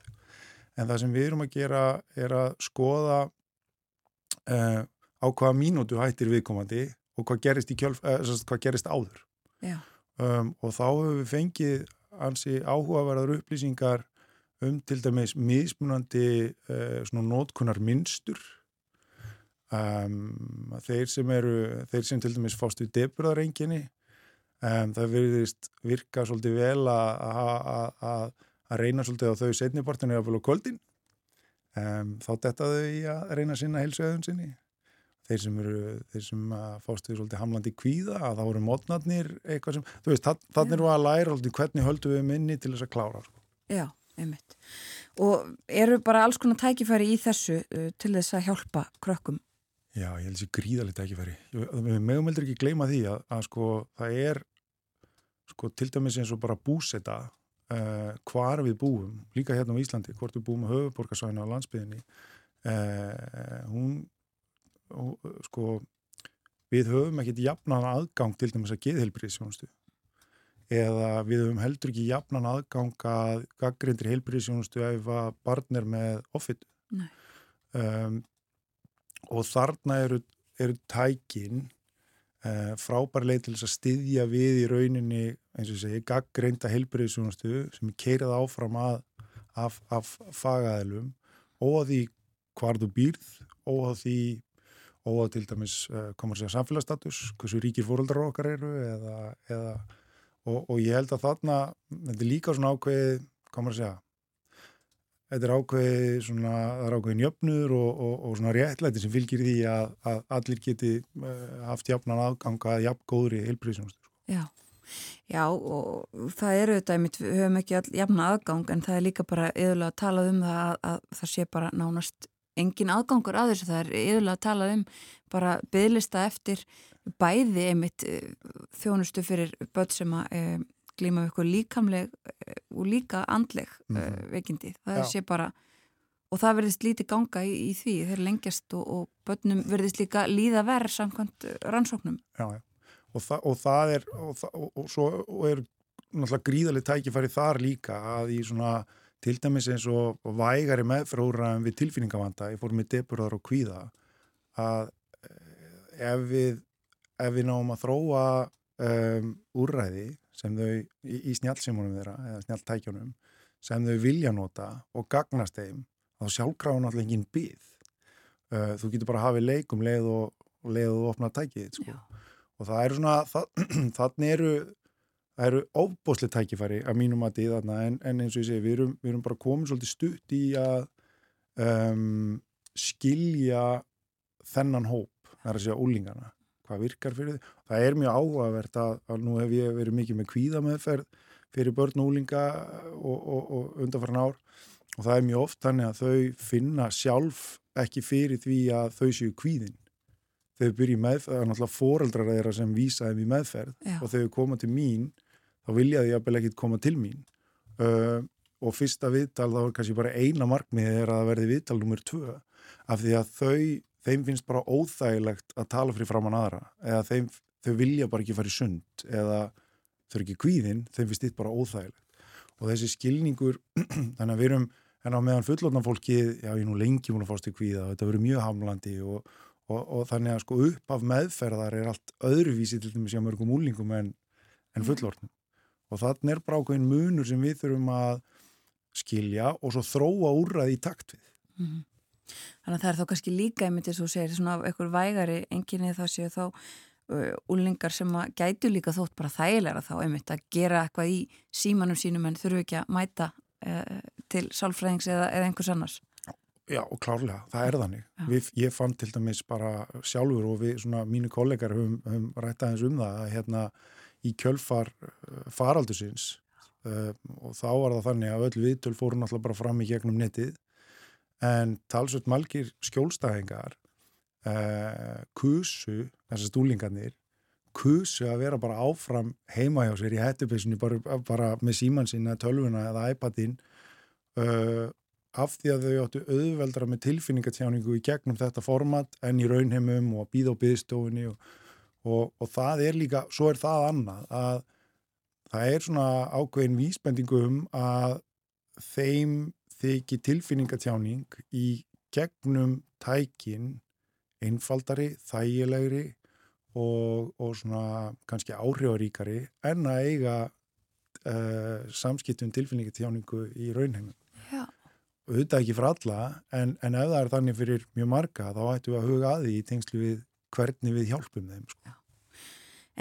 en það sem við erum að gera er að skoða uh, á hvaða mínútu hættir viðkomandi og hvað gerist, kjölf, uh, hvað gerist áður. Um, og þá hefur við fengið ansi áhugaverðar upplýsingar um til dæmis mismunandi uh, svona nótkunar minnstur um, þeir sem eru þeir sem til dæmis fást við deburðarenginni um, það verðist virka svolítið vel að reyna svolítið á þau setnibortinu eða fölg kvöldin. Um, þá detta þau í að reyna sinna heilsuðun sinni. Þeir sem eru, þeir sem við svolítið hamlandi kvíða, að þá eru mótnarnir eitthvað sem, þú veist, þannig eru að læra hvernig höldum við minni til þess að klára sko. Já, einmitt. Og eru bara alls konar tækifæri í þessu uh, til þess að hjálpa krökkum? Já, ég held þessi gríðarlega tækifæri. Við mögum heldur ekki gleyma því að, að sko, það er sko, til dæmis eins og bara búseta uh, hvar við búum líka hérna á Íslandi, hvort við búum á höfuborgarsvæðinu á landsbyðinni uh, hún sko við höfum ekkert jafnan aðgang til dæmis að geðhelbriðsjónustu eða við höfum heldur ekki jafnan aðgang að gaggrindir helbriðsjónustu ef að barn er með offitt um, og þarna eru, eru tækin uh, frábær leið til þess að styðja við í rauninni eins og segi gaggrinda helbriðsjónustu sem er keirað áfram að af, af fagaðilum og því hvar þú býrð og því og til dæmis komur sér samfélagsstatus, hversu ríkir fóröldrar okkar eru eða, eða og, og ég held að þarna, þetta er líka svona ákveð, komur að segja þetta er ákveð svona, það er ákveðin jöfnur og, og, og svona réttlæti sem fylgir því að, að allir geti uh, haft jafnan aðganga að jafn góðri heilbríðsjónustur. Sko. Já, já og það eru þetta, við höfum ekki jafna aðgang en það er líka bara yfirlega að tala um það að, að það sé bara nánast engin aðgangur að þessu, það er yfirlega að tala um bara bygglista eftir bæði einmitt eh, þjónustu fyrir börn sem að glíma við eitthvað líkamleg e, og líka andleg mm -hmm. veikindi, það sé bara og það verðist lítið ganga í, í því. Þeir lengjast og, og börnum verðist líka líða verð samkvæmt rannsóknum. Já, já, og, þa og það er og, og, og svo er náttúrulega gríðarlega tækifæri þar líka að í svona til dæmis eins og vægari meðfráraðum við tilfinningavanda í fórmið deburðar og kvíða að eh, ef við, ef við náum að þróa um, úrræði sem þau í, í snjálfsimunum þeirra eða snjálftækjunum sem þau vilja nota og gagnast þeim þá sjálfgráðun alltaf enginn byggð uh, þú getur bara að hafa leikum leið og, leið og opna tækið sko. og það eru svona þannig eru það eru óbúslega tækifæri að mínum að þarna en, en eins og ég segi, við erum, við erum bara komin svolítið stutt í að um, skilja þennan hóp, það er að segja úlingana, hvað virkar fyrir þið. Það er mjög áhugavert að, að nú hef ég verið mikið með kvíðameðferð fyrir börn og úlinga og, og, og undanfæran ár og það er mjög oft þannig að þau finna sjálf ekki fyrir því að þau séu kvíðin. Þau byrja í meðferð, það er náttúrulega foreldrar þeirra sem vísa þeim í meðferð Já. og þau koma til mín þá viljaði ég að ekki koma til mín uh, og fyrsta viðtal þá er kannski bara eina markmið er að verði viðtal nummer tvö af því að þau, þeim finnst bara óþægilegt að tala fyrir framann aðra eða þeim, þau vilja bara ekki fara í sund eða þau eru ekki kvíðinn þeim finnst þetta bara óþægilegt og þessi skilningur, þannig að við erum en á meðan fullotna fólki, já ég nú lengi múin að fást í kvíða og þetta verður mjög hamlandi og, og, og þannig að sko upp af meðferðar er allt öðruvísi til þess að mörgum úlingum en, en fullortnum og þannig er bara ákveðin munur sem við þurfum að skilja og svo þróa úrraði í takt við. Mm -hmm. Þannig að það er þá kannski líka, ég myndi svo segja, svona eitthvað vægari enginni þá séu þá uh, úlingar sem að gætu líka þótt bara þægilega þá einmitt að gera eitthvað í símanum sínum en þurfu ekki að mæta uh, til sálfræðings eða, eða einhvers annars. Já og klárlega, það er þannig. Við, ég fann til dæmis bara sjálfur og við, svona mínu kollegar höfum, höfum rætt aðeins um það að hérna í kjölfar faraldusins uh, og þá var það þannig að öll viðtöl fóru náttúrulega bara fram í gegnum netið en talsveit malgir skjólstæðingar uh, kusu, þessar stúlingarnir kusu að vera bara áfram heima hjá sér í hættupeysunni bara, bara með síman sinna, tölvuna eða iPadin uh, af því að þau áttu auðveldra með tilfinningatjáningu í gegnum þetta format en í raunheimum og býða á byðstofunni og, og, og það er líka, svo er það annað að það er svona ákveðin vísbendingu um að þeim þykir tilfinningatjáning í gegnum tækin einfaldari, þægilegri og, og svona kannski áhrifaríkari en að eiga uh, samskiptum tilfinningatjáningu í raunheimum. Já. Þetta ekki fyrir alla, en, en ef það er þannig fyrir mjög marga, þá ættum við að huga að því í tengslu við hvernig við hjálpum þeim. Sko.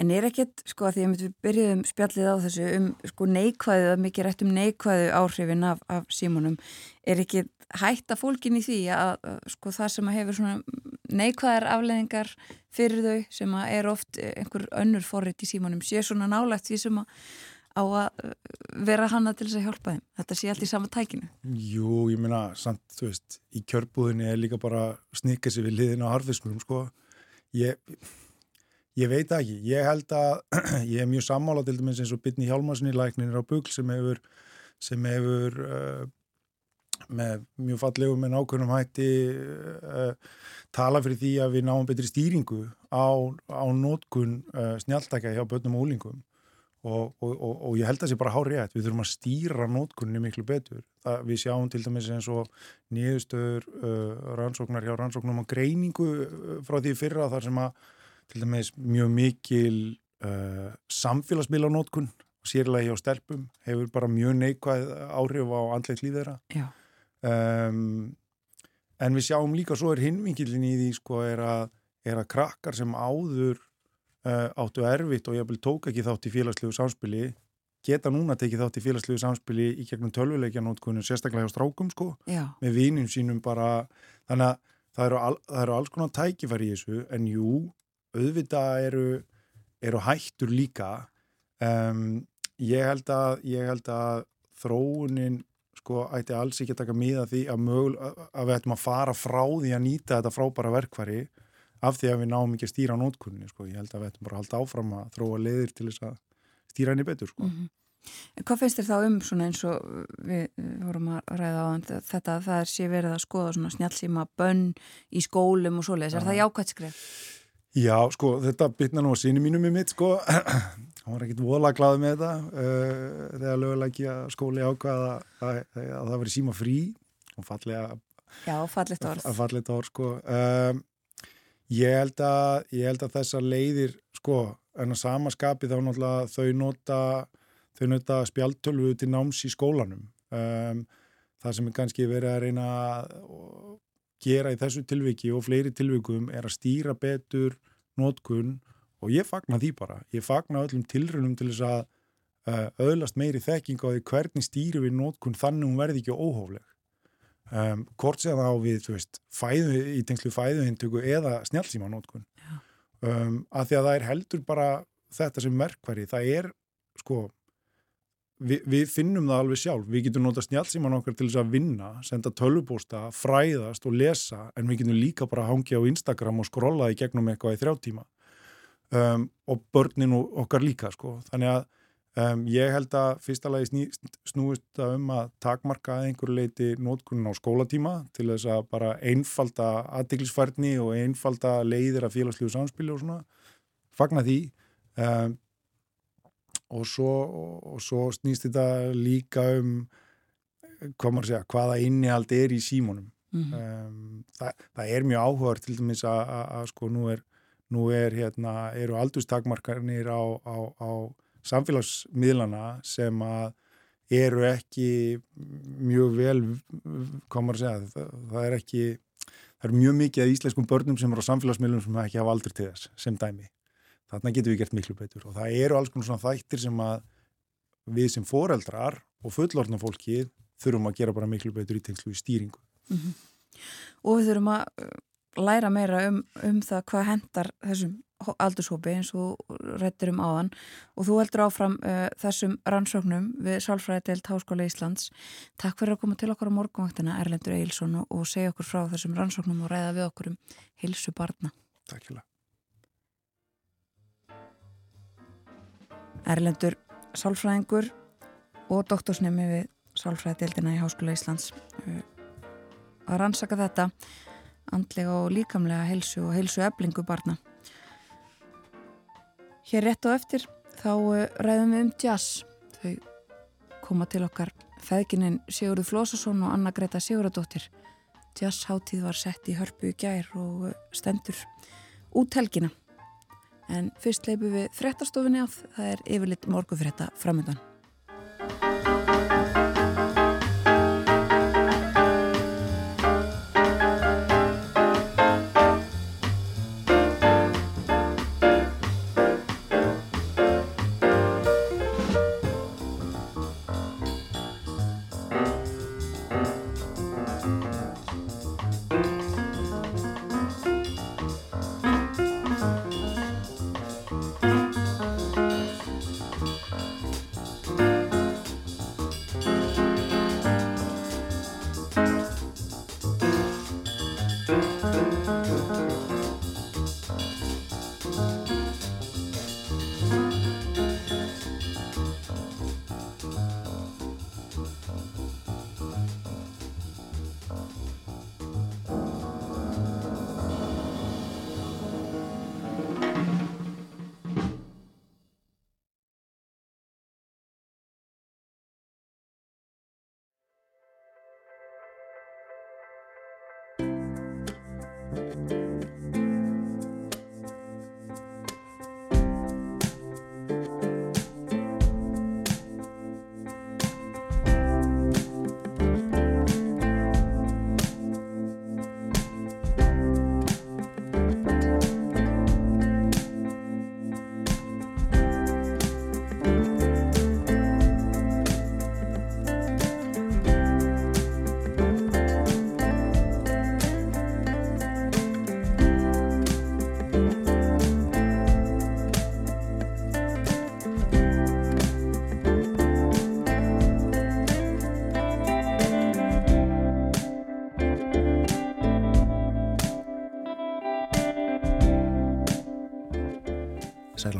En er ekkert, sko, að því að við byrjuðum spjallið á þessu um sko neikvæðu, mikið rétt um neikvæðu áhrifin af, af símunum, er ekki hætta fólkin í því að, að sko það sem hefur neikvæðar afleðingar fyrir þau sem er oft einhver önnur forrið í símunum, sé svona nálægt því sem að á að vera hana til þess að hjálpa þeim. Þetta sé allt í sama tækinu. Jú, ég meina, samt, þú veist, í kjörbúðinni er líka bara snikka sér við liðin á harfiskunum, sko. Ég Ég veit ekki, ég held að ég er mjög sammála til dæmis eins og Bytni Hjálmarssoni læknir á Bugl sem hefur, sem hefur uh, með mjög fallegum en ákveðnum hætti uh, tala fyrir því að við náum betri stýringu á, á nótkun uh, snjáltækja hjá börnum og úlingum og, og, og, og ég held að það sé bara hár rétt, við þurfum að stýra nótkunni miklu betur. Það, við sjáum til dæmis eins og nýðustöður rannsóknar hjá rannsóknum og greiningu frá því fyrra þar sem að til dæmis mjög mikil uh, samfélagsmiðlanótkun sérlega hjá stelpum hefur bara mjög neikvæð áhrif á andleitt líf þeirra. Um, en við sjáum líka svo er hinvingilin í því sko er að, er að krakkar sem áður uh, áttu erfitt og ég tók ekki þátt í félagslegu samspili geta núna tekið þátt í félagslegu samspili í gegnum tölvuleikjanótkunum sérstaklega hjá strákum sko Já. með vinum sínum bara. Þannig að það eru, al, það eru alls konar tækifæri í þessu en jú auðvitað eru, eru hættur líka um, ég, held að, ég held að þróunin sko ætti alls ekki að taka miða því að, mögul, að við ættum að fara frá því að nýta þetta frábæra verkvari af því að við náum ekki að stýra nótkunni sko. ég held að við ættum bara að halda áfram að þróa leðir til þess að stýra henni betur sko. Mm -hmm. Hvað finnst þér þá um svona eins og við vorum að ræða á þetta að það er sé verið að skoða svona snjálfsíma bönn í skólum og svoleiðis, er það jákvæmt skref? Já, sko, þetta bytna nú á síni mínum í mitt, sko. Hann var ekkit vola glaðið með þetta uh, þegar löguleiki að skóli ákvaða að, að, að það veri síma frí og fallega Já, fallit orð. að fallit orð, sko. Um, ég, held að, ég held að þessar leiðir, sko en að samaskapi þá náttúrulega þau nota þau nota spjaltölvu til náms í skólanum. Um, það sem er kannski verið að reyna að gera í þessu tilviki og fleiri tilvikum er að stýra betur nótkun og ég fagna því bara. Ég fagna öllum tilrönum til þess að uh, öðlast meiri þekking á því hvernig stýru við nótkun þannig hún verði ekki óhófleg. Um, hvort séða þá við, þú veist, fæðu, í tengslu fæðuhintöku eða snjálfsíma nótkun. Um, að því að það er heldur bara þetta sem merkværi. Það er, sko, Vi, við finnum það alveg sjálf, við getum nota snjálfsíman okkar til þess að vinna, senda tölvupósta, fræðast og lesa en við getum líka bara hangja á Instagram og skrolla í gegnum eitthvað í þrjá tíma. Um, og börnin okkar líka sko, þannig að um, ég held að fyrsta lagi snúist það um að takmarka að einhverju leiti nótkunn á skólatíma til þess að bara einfalda aðdeklisfærni og einfalda leiðir að félagslegu samspili og svona, fagna því. Um, og svo, og svo snýst þetta líka um hvað maður segja, hvaða innihald er í símónum mm -hmm. um, það, það er mjög áhugaður til dæmis að sko nú er, nú er hérna, eru aldurstakmarkarnir á, á, á samfélagsmiðlana sem að eru ekki mjög vel hvað maður segja, það, það er ekki það er mjög mikið af íslenskum börnum sem eru á samfélagsmiðlunum sem ekki hafa aldrei til þess sem dæmi þarna getum við gert miklu betur og það eru alls konar svona þættir sem að við sem foreldrar og fullorðna fólki þurfum að gera bara miklu betur í tengslu í stýringu. Mm -hmm. Og við þurfum að læra meira um, um það hvað hendar þessum aldurshópi eins og réttir um áðan og þú heldur áfram uh, þessum rannsóknum við Sálfræðidelt Háskóla Íslands. Takk fyrir að koma til okkar á morgunvaktina Erlendur Eilsson og, og segja okkur frá þessum rannsóknum og ræða við okkur um hilsu barna. Takk fyrir. Erlendur sálfræðingur og doktorsnemi við sálfræðdeildina í Háskóla Íslands uh, að rannsaka þetta andlega og líkamlega helsu og helsu eblingu barna. Hér rétt á eftir þá uh, ræðum við um jazz. Þau koma til okkar feðgininn Sigurður Flósasson og Anna Greta Siguradóttir. Jazzháttíð var sett í hörpu í gær og uh, stendur út helgina. En fyrst leipum við frettastofinni af, það er yfirleitt morgufretta framöndan.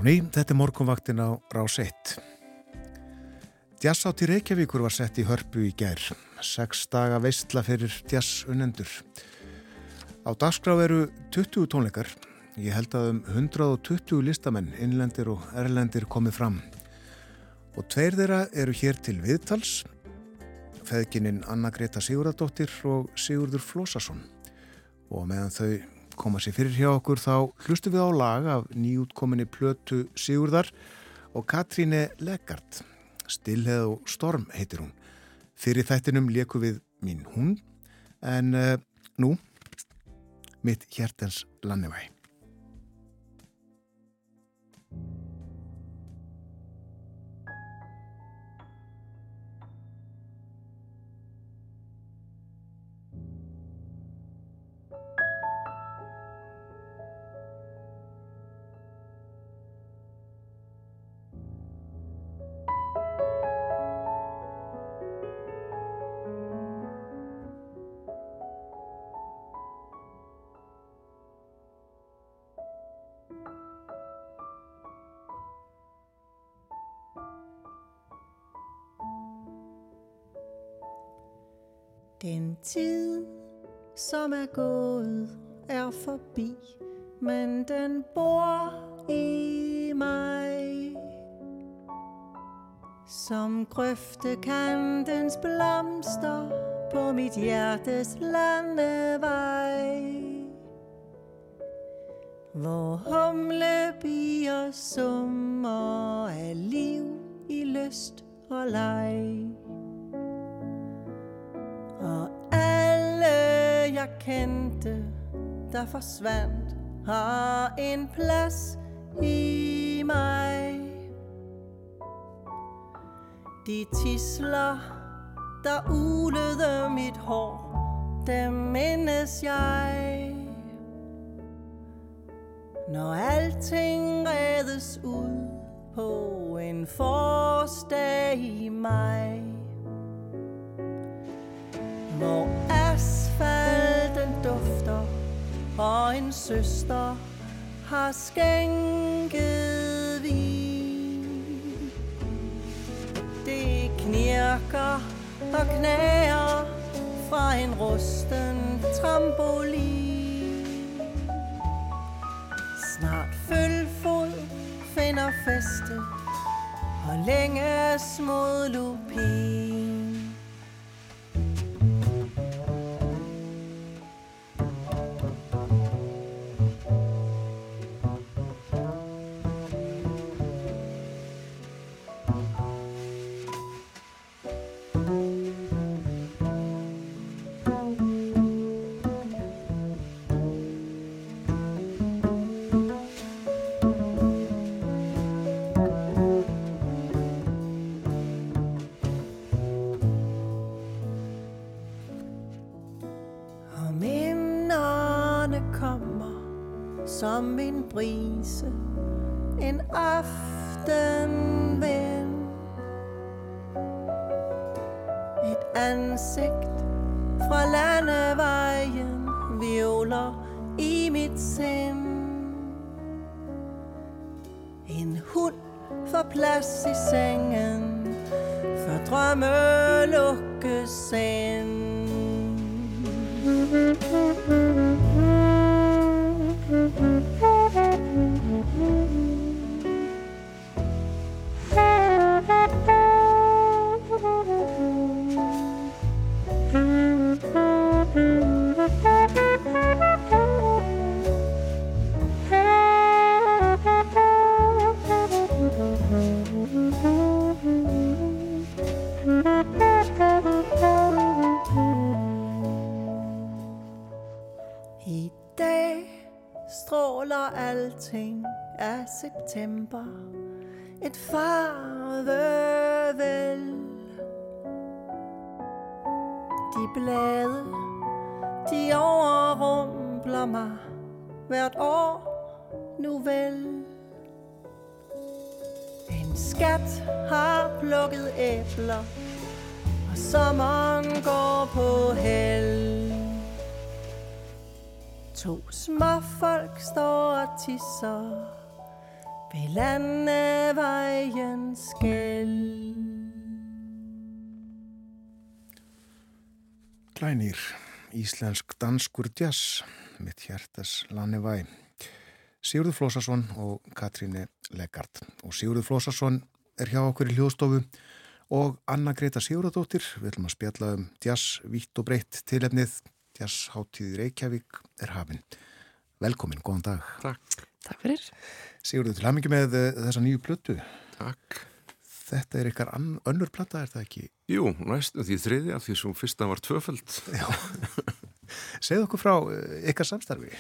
Og ný, þetta er morgunvaktin á Rás 1. Djassátt í Reykjavíkur var sett í hörpu í gær. Seks daga veistla fyrir djassunendur. Á dagskrá eru 20 tónleikar. Ég held að um 120 listamenn, innlendir og erlendir komið fram. Og tveir þeirra eru hér til viðtals. Feðgininn Anna Greta Sigurðardóttir og Sigurður Flósasson. Og meðan þau koma sér fyrir hjá okkur þá hlustum við á lag af nýjútkominni plötu Sigurðar og Katríne Legard. Stillheð og Storm heitir hún. Fyrir þættinum leku við mín hún en uh, nú mitt hjertens lannevæg. Tid, som er gået, er forbi, men den bor i mig. Som grøftekantens blomster på mit hjertes landevej. Hvor humlebier summer af liv i lyst og leg. Kendte, der forsvandt, har en plads i mig. De tisler, der ulede mit hår, dem mindes jeg. Når alting reddes ud på en forårsdag i maj. Hvor og en søster har skænket vin. Det knirker og knager fra en rusten trampolin. Snart følfod finder feste og længes mod lupin. Brise. En aftenvind. Et ansigt fra landevejen Violer i mit sind. En hund får plads i sengen For drømme lukkes ind. Alting er september. Et farvevel De blade, de overrumpler mig Hvert år nu vel. En skat har plukket æbler Og sommeren går på held. To små folk står og tisser ved landevejens skæld. Glænýr, íslensk danskur jazz, mitt hjertas Lannevæ. Sigurður Flósason og Katríne Legard. Og Sigurður Flósason er hjá okkur í hljóðstofu og Anna Greta Sigurðardóttir. Við ætlum að spjalla um jazz, vítt og breytt tilefnið. Jazzháttíð Reykjavík er hafinn. Velkomin, góðan dag. Takk. Takk fyrir. Sigurður, til hamingi með uh, þessa nýju plötu. Takk. Þetta er ykkar ann- önnur plata, er það ekki? Jú, næstu því þriðja, því svo fyrsta var tvöföld. Já. Segð okkur frá uh, ykkar samstarfi.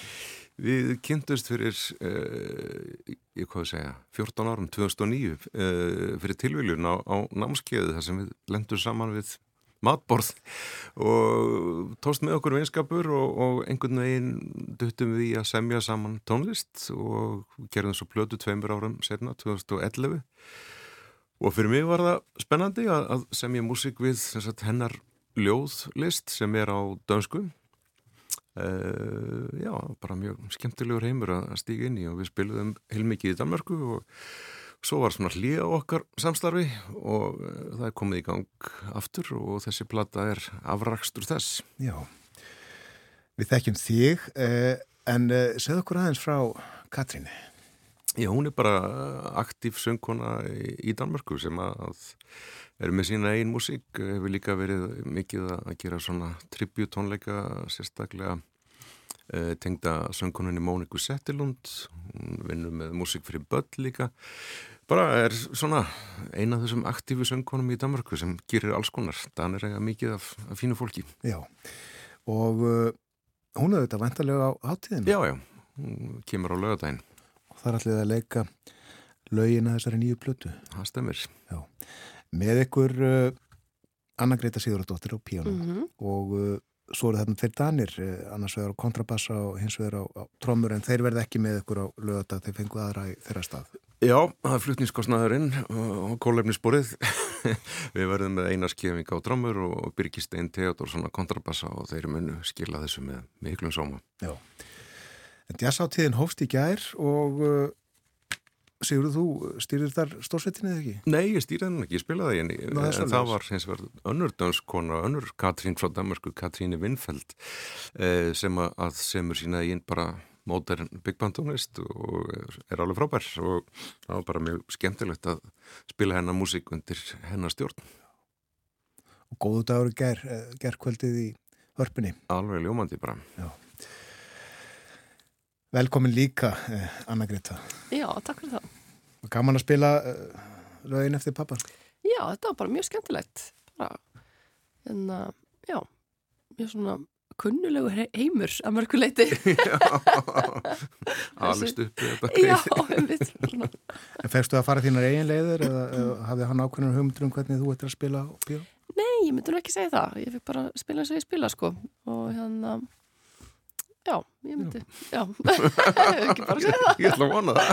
Við kynntumst fyrir, uh, ég hvað að segja, 14 árum, 2009, uh, fyrir tilviljun á, á námskeiðu þar sem við lendum saman við matborð og tóst með okkur vinskapur og, og einhvern veginn duttum við í að semja saman tónlist og gerðum svo plötu tveimur árum setna, 2011 og fyrir mig var það spennandi að, að semja músík við sagt, hennar ljóðlist sem er á dönsku. Uh, já, bara mjög skemmtilegur heimur að stíga inn í og við spilum heilmikið í Danmarku og svo var svona hlýja okkar samstarfi og uh, það er komið í gang aftur og þessi plata er afrakstur þess. Já, við þekkjum þig, uh, en uh, segð okkur aðeins frá Katríni. Já, hún er bara aktív söngkona í, Danmarku sem að er með sína einn músík, hefur líka verið mikið að gera svona tributónleika sérstaklega tengda söngkoninni Móniku Settilund, hún vinnur með músík fyrir börn líka, bara er svona eina af þessum aktífu söngkonum í Danmarku sem gerir alls konar, Dan er eiga mikið af, af fínu fólki. Já, og uh, hún er þetta vantarlega á hátíðinu. Já, já, hún kemur á lögadaginn. Og það er allir að leika lögina þessari nýju plötu. Það stemir. Já með ykkur uh, Anna Greta Sigurðardóttir á píjónum Mhm. mm -hmm. og uh, svo eru þarna þeir danir uh, annars vegar á kontrabassa og hins vegar á, á trommur en þeir verða ekki með ykkur á lögadag þeir fengu aðra í þeirra stað. Já, það er flutningskostnaðurinn og kólefnisborið við verðum með eina skefing á trommur og Birgistein Theodor svona kontrabassa og þeir munu skila þessu með miklum sóma. Já, en jazzáttíðin hófst í gær og Sigurður, þú stýrir þar stórsveitinni eða ekki? Nei, ég stýrði henni ekki, ég spilaði henni. En það var hins vegar önnur danskona önnur Katrín frá Danmarku, Katríni Vinnfeld eh, sem að semur sína einn bara mótern byggbandunist og er alveg frábær. Og það var bara mjög skemmtilegt að spila hennar músík undir hennar stjórn. Og góðu dagur ger, gerðkvöldið í hörpunni. Alveg ljómandi bara. Já Velkomin líka, eh, Anna Greta. Já, takk fyrir það. Gaman að spila uh, lögin eftir pappa? Já, þetta var bara mjög skemmtilegt. Bara, en uh, já, mjög svona kunnulegu heimur að mörgu leiti. Alveg stuppið þetta. Já. En fegstu að fara þínar eigin leiður eða, eða hafði hann ákveðin hugmyndur um hvernig þú ættir að spila? Nei, ég myndi nú ekki segja það. Ég fikk bara spila eins og ég spila, sko. Og hérna... Já, ég myndi, já, ekki bara segja það. Ég ætla að vona það.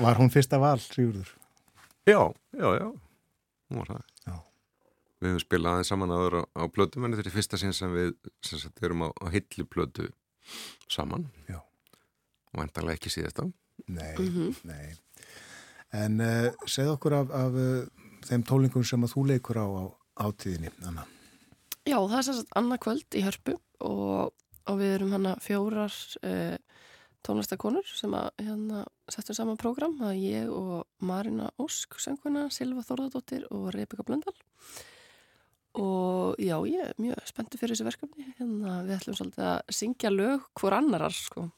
Var hún fyrsta val, Sigurður? Já, já, já, hún var það. Já. Við hefum spilað aðeins saman aður á, á plötum, en þetta er fyrsta sinn sem við sem sagt, erum á, á hillu plötu saman. Já. Og endalega ekki síðast á. Nei, mm -hmm. nei. En uh, segð okkur af, af uh, þeim tólingum sem að þú leikur á átíðinni, Anna. Já, það er sérstænt annað kvöld í hörpu og, og við erum hana fjórar eh, tónlistakonur sem að hérna settum saman program, það er ég og Marina Ósk, sönguna, Silva Þorðardóttir og Rebeka Blöndal. Og já, ég er mjög spenntið fyrir þessu verkefni, hérna við ætlum svolítið að syngja lög hvor annarar sko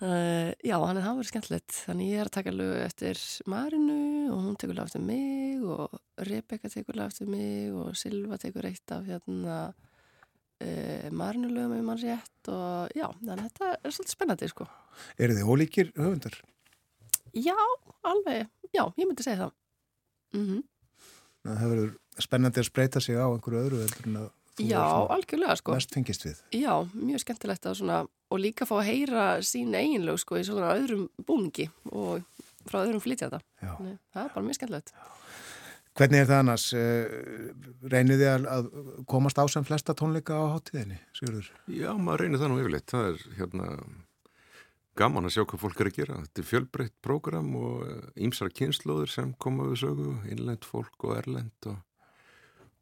Uh, já, hann er það verið skemmtilegt þannig ég er að taka lög eftir Marinu og hún tekur lög eftir mig og Rebecca tekur lög eftir mig og Silva tekur eitt af hérna uh, Marinu lögum ef mann rétt og já, þannig að þetta er svolítið spennandi sko. Er þið ólíkir höfundar? Já, alveg já, ég myndi segja það mm -hmm. Það verður spennandi að spreita sig á einhverju öðru Já, algjörlega sko Mest fengist við Já, mjög skemmtilegt að svona og líka fá að heyra sín eiginlög sko í svona öðrum búningi og frá öðrum flytjata það er bara mjög skemmtilegt. Hvernig er það annars? Eh, reynir þið að komast á sem flesta tónleika á hátíðinni, Sigurður? Já, maður reynir það nú yfirleitt. Það er hérna gaman að sjá hvað fólk er að gera. Þetta er fjölbreytt prógram og ímsar kynnslóður sem koma við sögu innlend fólk og erlend og,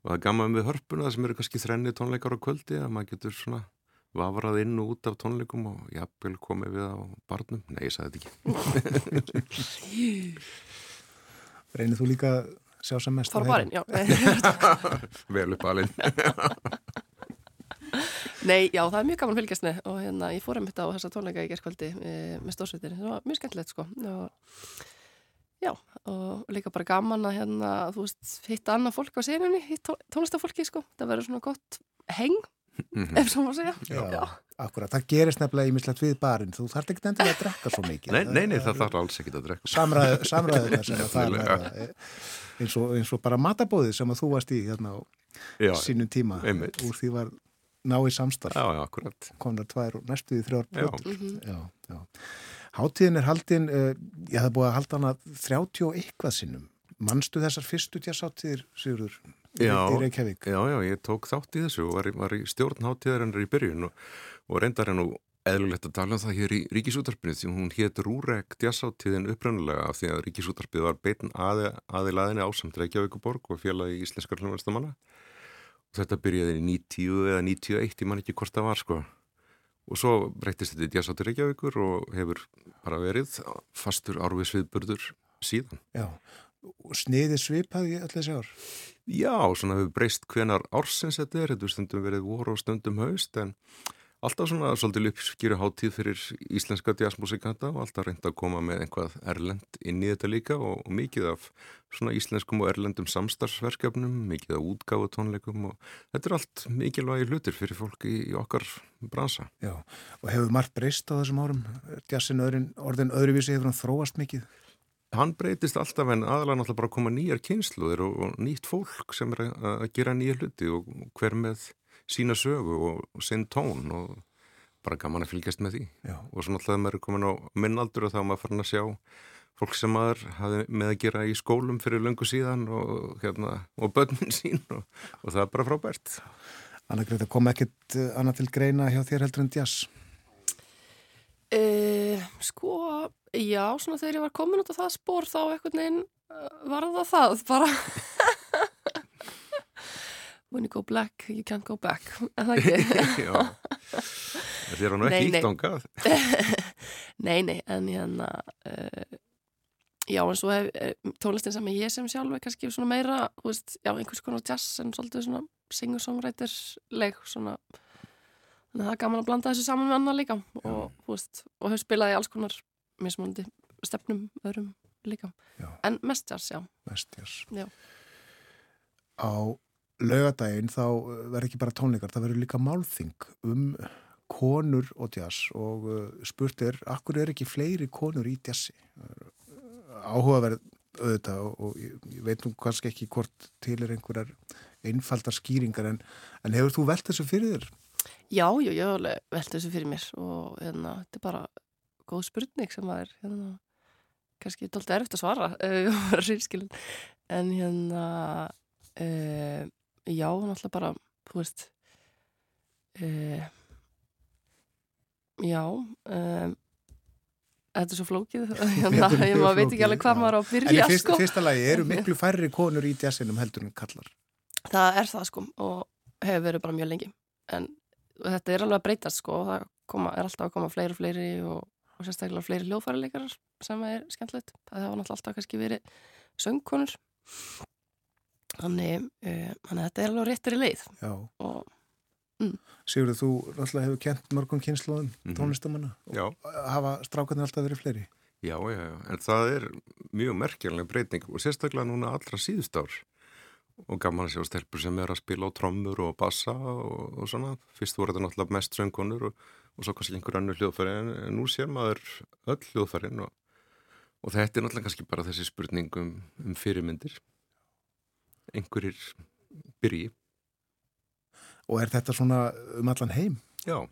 og það er gaman við hörpuna sem eru kannski þrenni tónleikar á kvöldi að maður getur svona vafrað inn og út af tónleikum og jafnvel komið við á barnum. Nei, ég sagði þetta ekki. Reynir þú líka að sjá sem mest Fara barinn, já. Vel upp alinn. Nei, já, það er mjög gaman fylgjast með og hérna, ég fór um þetta á þessa tónleika í gerðskvöldi e, með stórsveitir, það var mjög skemmtilegt sko. Og já, og líka bara gaman að hérna, þú veist, hitta annað fólk á senunni, hitt tónlistafólki sko, það verður svona gott heng Mhm. ef svo má segja. Já, Já. Akkurat, það gerist nefnilega ímislegt við barinn. Þú þarf ekki endilega að drekka svo mikið. Nei, nei, nei það þarf alls ekki að drekka. Samræðu, Samræðuna sem að það er eh, eins og, eins og bara matabóði sem að þú varst í hérna á já, sínum tíma. einmitt. úr því var náið samstarf. Já, já, akkurat. Komnar tvær og næstuði þrjár Já, Háttíðin er haldin uh, ég hef búið að halda hana 30 og eitthvað sinnum. Manstu þessar fyrstu tjásáttíðir, Sigurður? Já, já, já, ég tók þátt í þessu og var, var í stjórnháttíðarinnar í byrjun og, og reyndar hennu eðlulegt að tala um það hér í Ríkisútarpinu því hún hétt Rúrek djassáttíðin upprönnulega af því að Ríkisútarpið var beitin aði, aðilaðinni ásamt Reykjavíkuborg og í Íslenskar hljóðvæmstamanna og þetta byrjaði í 90 eða 91, ég man ekki hvort það var sko. Og svo breytist þetta í djassáttíð Reykjavíkur og hefur bara verið fastur árvisviðburður síðan. Já, og sniði svipaði allir þessi ár? Já, svona hefur breyst hvenar ársins þetta er, þetta stundum verið voru og stundum haust en alltaf svona svolítið uppskýru háttíð fyrir íslenska jazzmusikanta og alltaf reynda að koma með einhvað erlend inn í þetta líka og, og mikið af svona íslenskum og erlendum samstarfsverkefnum, mikið af útgáðu tónleikum og þetta er allt mikilvægi hlutir fyrir fólki í, okkar bransa. Já, og hefur margt breyst á þessum árum? Jazzin orðin öðruvísi hefur hann þróast mikið? Hann breytist alltaf en aðalega náttúrulega bara að koma nýjar kynsluðir og, og nýtt fólk sem er að gera nýja hluti og hver með sína sögu og sinn tón og bara gaman að fylgjast með því Já. og svo náttúrulega maður er komin á minnaldur og þá maður farin að sjá fólk sem maður hafi með að gera í skólum fyrir löngu síðan og, hérna, og börnin sín og, og það er bara frábært Anna Greta, kom ekkit annað til greina hjá þér heldur en jazz? Uh, sko, já, svona þegar ég var komin út af það spór þá eitthvað neginn uh, var það það bara. When you go black, you can't go back. En það ekki? Já, þér er nú ekki íttongað Nei, nei, en hérna uh, já, en svo hef tónlistin sem ég sem sjálf er kannski svona meira, þú veist, já, einhvers konar jazz en svolítið svona singer-songwriter-leg svona þannig að það er gaman að blanda þessu saman með annar líka og, veist, og hefur spilað í alls konar mismunandi stefnum öðrum líka já. en mest jazz, já Mest jazz já. Á laugadaginn þá verður ekki bara tónleikar, það verður líka málþing um konur og jazz og uh, spurt er, akkur er ekki fleiri konur í jazzi? Áhugaverð auðvitað og, og ég, ég veit nú kannski ekki hvort til er einhverjar einfaldar skýringar en, en hefur þú velt þessu fyrir þér? Já, já, ég hef alveg velt þessu fyrir mér og hérna, þetta er bara góð spurning sem að er hérna, kannski doldið erfitt að svara en hérna uh, já, náttúrulega bara þú veist uh, já um, Þetta er svo flókið, hérna, ég veit ekki alveg hvað maður á að byrja. En í fyrst, sko. fyrsta lagi, eru miklu færri konur í jazzinum heldur en kallar? Það er það sko og hefur verið bara mjög lengi. En þetta er alveg að breytast sko. Og það koma, er alltaf að koma fleiri og fleiri og, og sérstaklega fleiri hljóðfærarleikarar sem er skemmtilegt. Það hafa náttúrulega alltaf kannski verið söngkonur. Þannig, uh, þannig þetta er alveg réttir í leið. Og mm. Sigurður, þú náttúrulega hefur kent mörgum kynnslóðum mm -hmm. tónlistamanna. Og hafa strákarnir alltaf verið fleiri? Já, já, já, en það er mjög merkjörlega breyting og sérstaklega núna allra síðust ár og gaman að sjá stelpur sem er að spila á trommur og bassa og, og svona. Fyrst voru þetta náttúrulega mest söngunur og, og svo kannski einhver annu hljóðfæri en, en nú sér maður öll hljóðfærin og, og þetta er náttúrulega kannski bara þessi spurningum um fyrirmyndir. Einhverjir byrji. Og er þetta svona um allan heim? Já,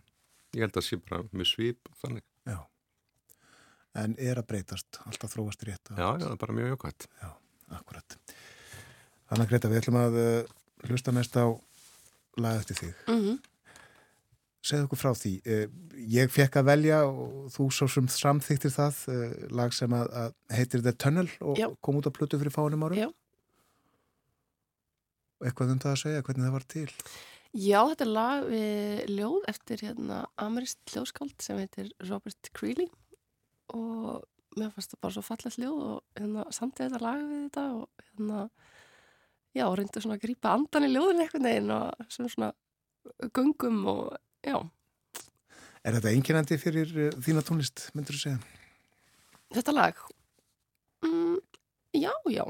ég held að sé bara með svip þannig. Já. En er að breytast, alltaf þróast rétt Já, já, það er bara mjög jokkvæmt Já, akkurat Þannig Greta, við ætlum að uh, hlusta næst á lag eftir þig. Mm -hmm. Segð okkur frá því. Uh, ég fekk að velja og þú svo sem samþýttir það uh, lag sem að, að heitir The Tunnel og Já. kom út á plötu fyrir fánum árum. Já. Eitthvað um það að segja, hvernig það var til? Já, þetta er lag við ljóð eftir hérna amerist ljóðskáld sem heitir Robert Creeley og mér fannst það bara svo fallast ljóð og hérna samtið þetta lag við þetta og hérna já, reyndu svona að grýpa andan í ljóðin eitthvað neginn og svona gungum og já. Er þetta einkennandi fyrir uh, þína tónlist, myndur þú segja? Þetta lag? Mm, já, já.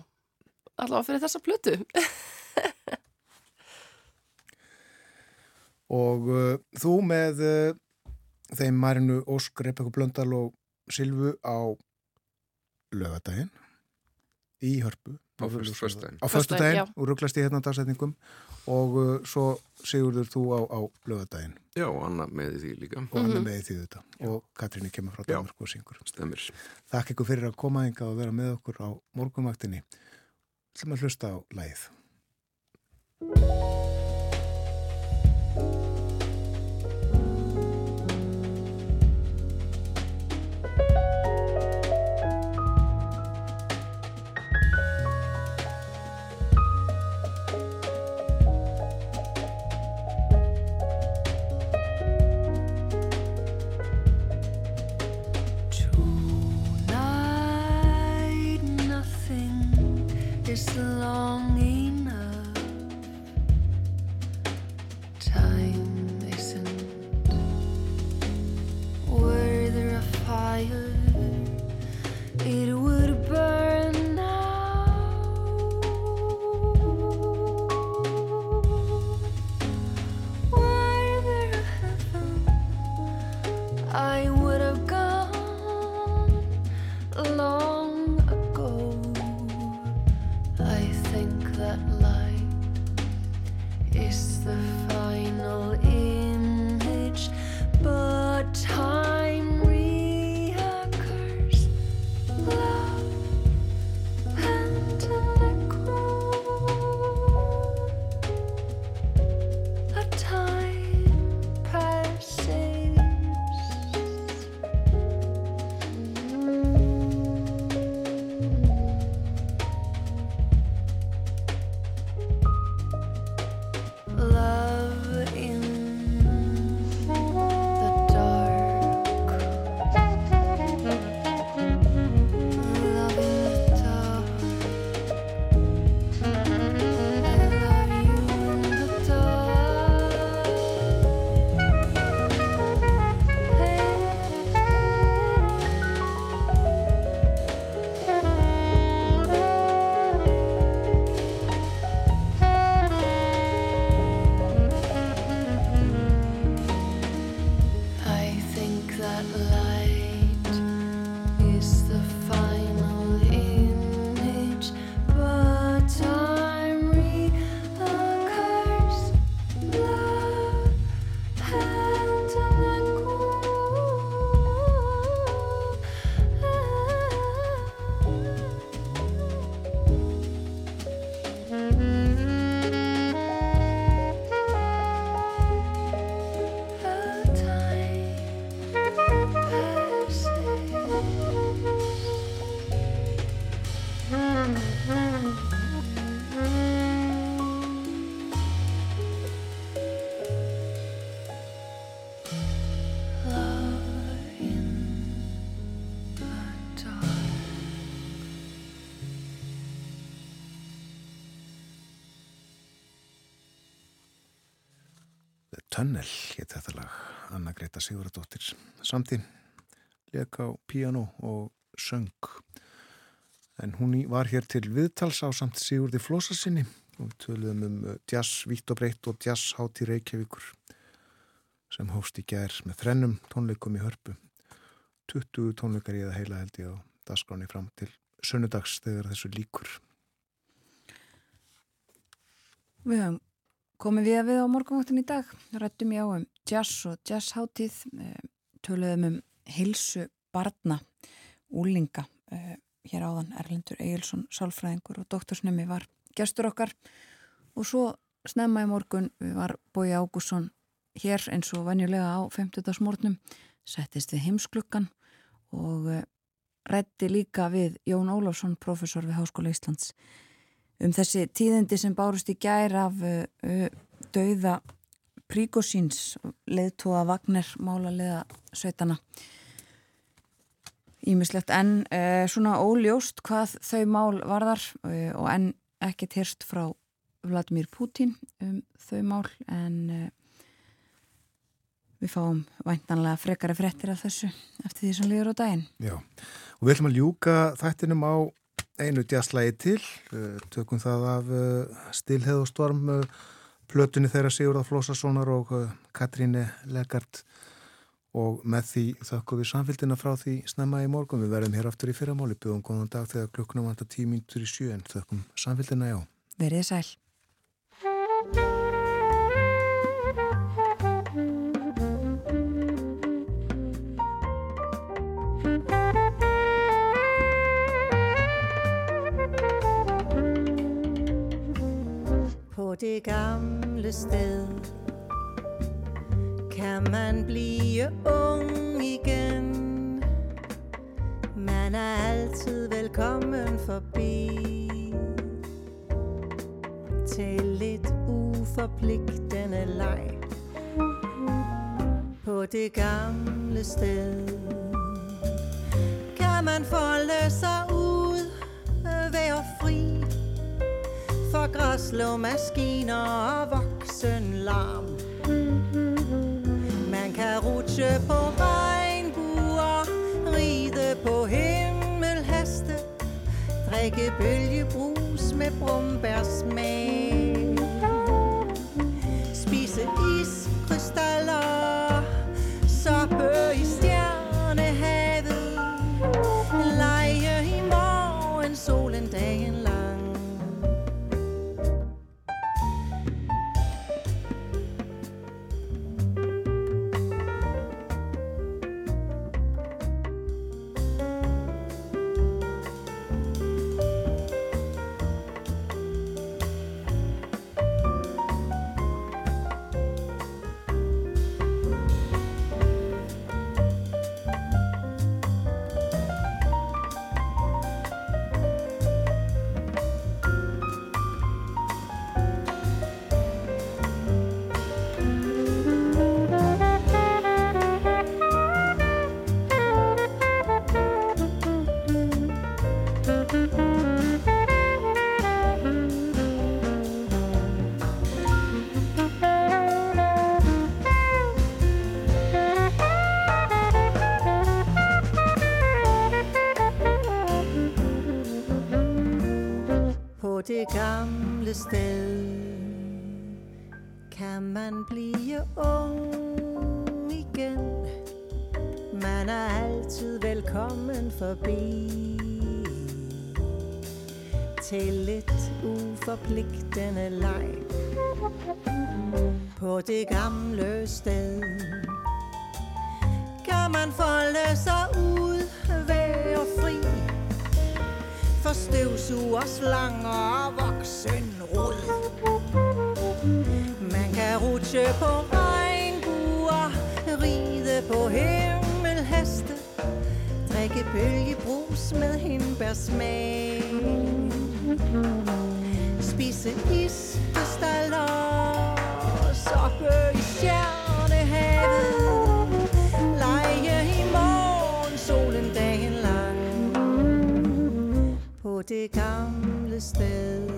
Allavega fyrir þessa plötu. og uh, þú með uh, þeim Marinu Ósk, Rebekku Blöndal og Silvu á lögadaginn í hörpu á fyrstudaginn á fyrstudaginn og rugglast í hérna dagsetningum og uh, svo sigurður þú á, á lögadaginn Já, og Anna með því líka. Og Anna með því þetta og Katríni kemur frá Danmark og syngur. Stemir Þakk ykkur fyrir að koma enga og vera með okkur á morgunvaktinni. Sem að hlusta á læð Tunnel hétt þetta lag, Anna Greta Sigurðardóttir. Samtinn leka á piano og söng. En hún var hér til viðtals á samt Sigurði Flósasinni og við töluðum um uh, jazz vitt og breytt og jazz hátt í Reykjavíkur sem hófst í gær með þrennum tónleikum í hörpu. 20 tónleikar í það heila held ég á dasgráni fram til sunnudags þegar þessu líkur Við höfum komið við að við á morgunváttin í dag rættum ég á um jazz og jazzháttíð eh, töluðum um hilsu barna úlinga eh, hér áðan Erlendur Egilson sálfræðingur og doktorsnemi var gestur okkar og svo snemma í morgun var Bói Ágússon hér eins og venjulega á 50. smórnum settist við heimsklukkan og eh, rætti líka við Jón Ólafsson, professor við Háskóla Íslands um þessi tíðindi sem bárust í gær af uh, dauða Príkosíns leðtóa Vagner málarlega sveitana Ímislegt en uh, svona óljóst hvað þau mál varðar uh, og enn ekkert hirst frá Vladimir Putin um þau mál en við fáum væntanlega frekari frettir af þessu eftir því sem liður á daginn. Já, og við ætlum að ljúka þættinum á einu djaslægi til, uh, tökum það af uh, Stilheð og Storm, uh, plötunni þeirra Sigurðar Flósassonar og Katríne Legard og með því þakku við samfélgina frá því snemma í morgun. Við verðum hér aftur í fyrramáli, byggum góðan dag þegar klukknum vantar tímintur í sjö en þakkum samfélgina já. Verðið sæl. På det gamle sted. Kan man blive ung igen? Man er altid velkommen forbi. Til lidt uforpligtende leg. På det gamle sted. Kan man folde sig ud ved at for græslåmaskiner og voksen larm. Man kan rutsche på regnbuer, ride på himmelheste, drikke bølgebrus med brumbærsmag. Sted kan man blive ung igen. Man er altid velkommen forbi til lidt uforpligtende leg på det gamle sted. Kan man folde sig ud, være fri for støvsuger, slanger bølgebrus med hindbærsmag. Spise iskrystaller, sokke i stjernehavet, lege i morgen solen dagen lang på det gamle sted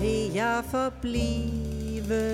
vil jeg forblive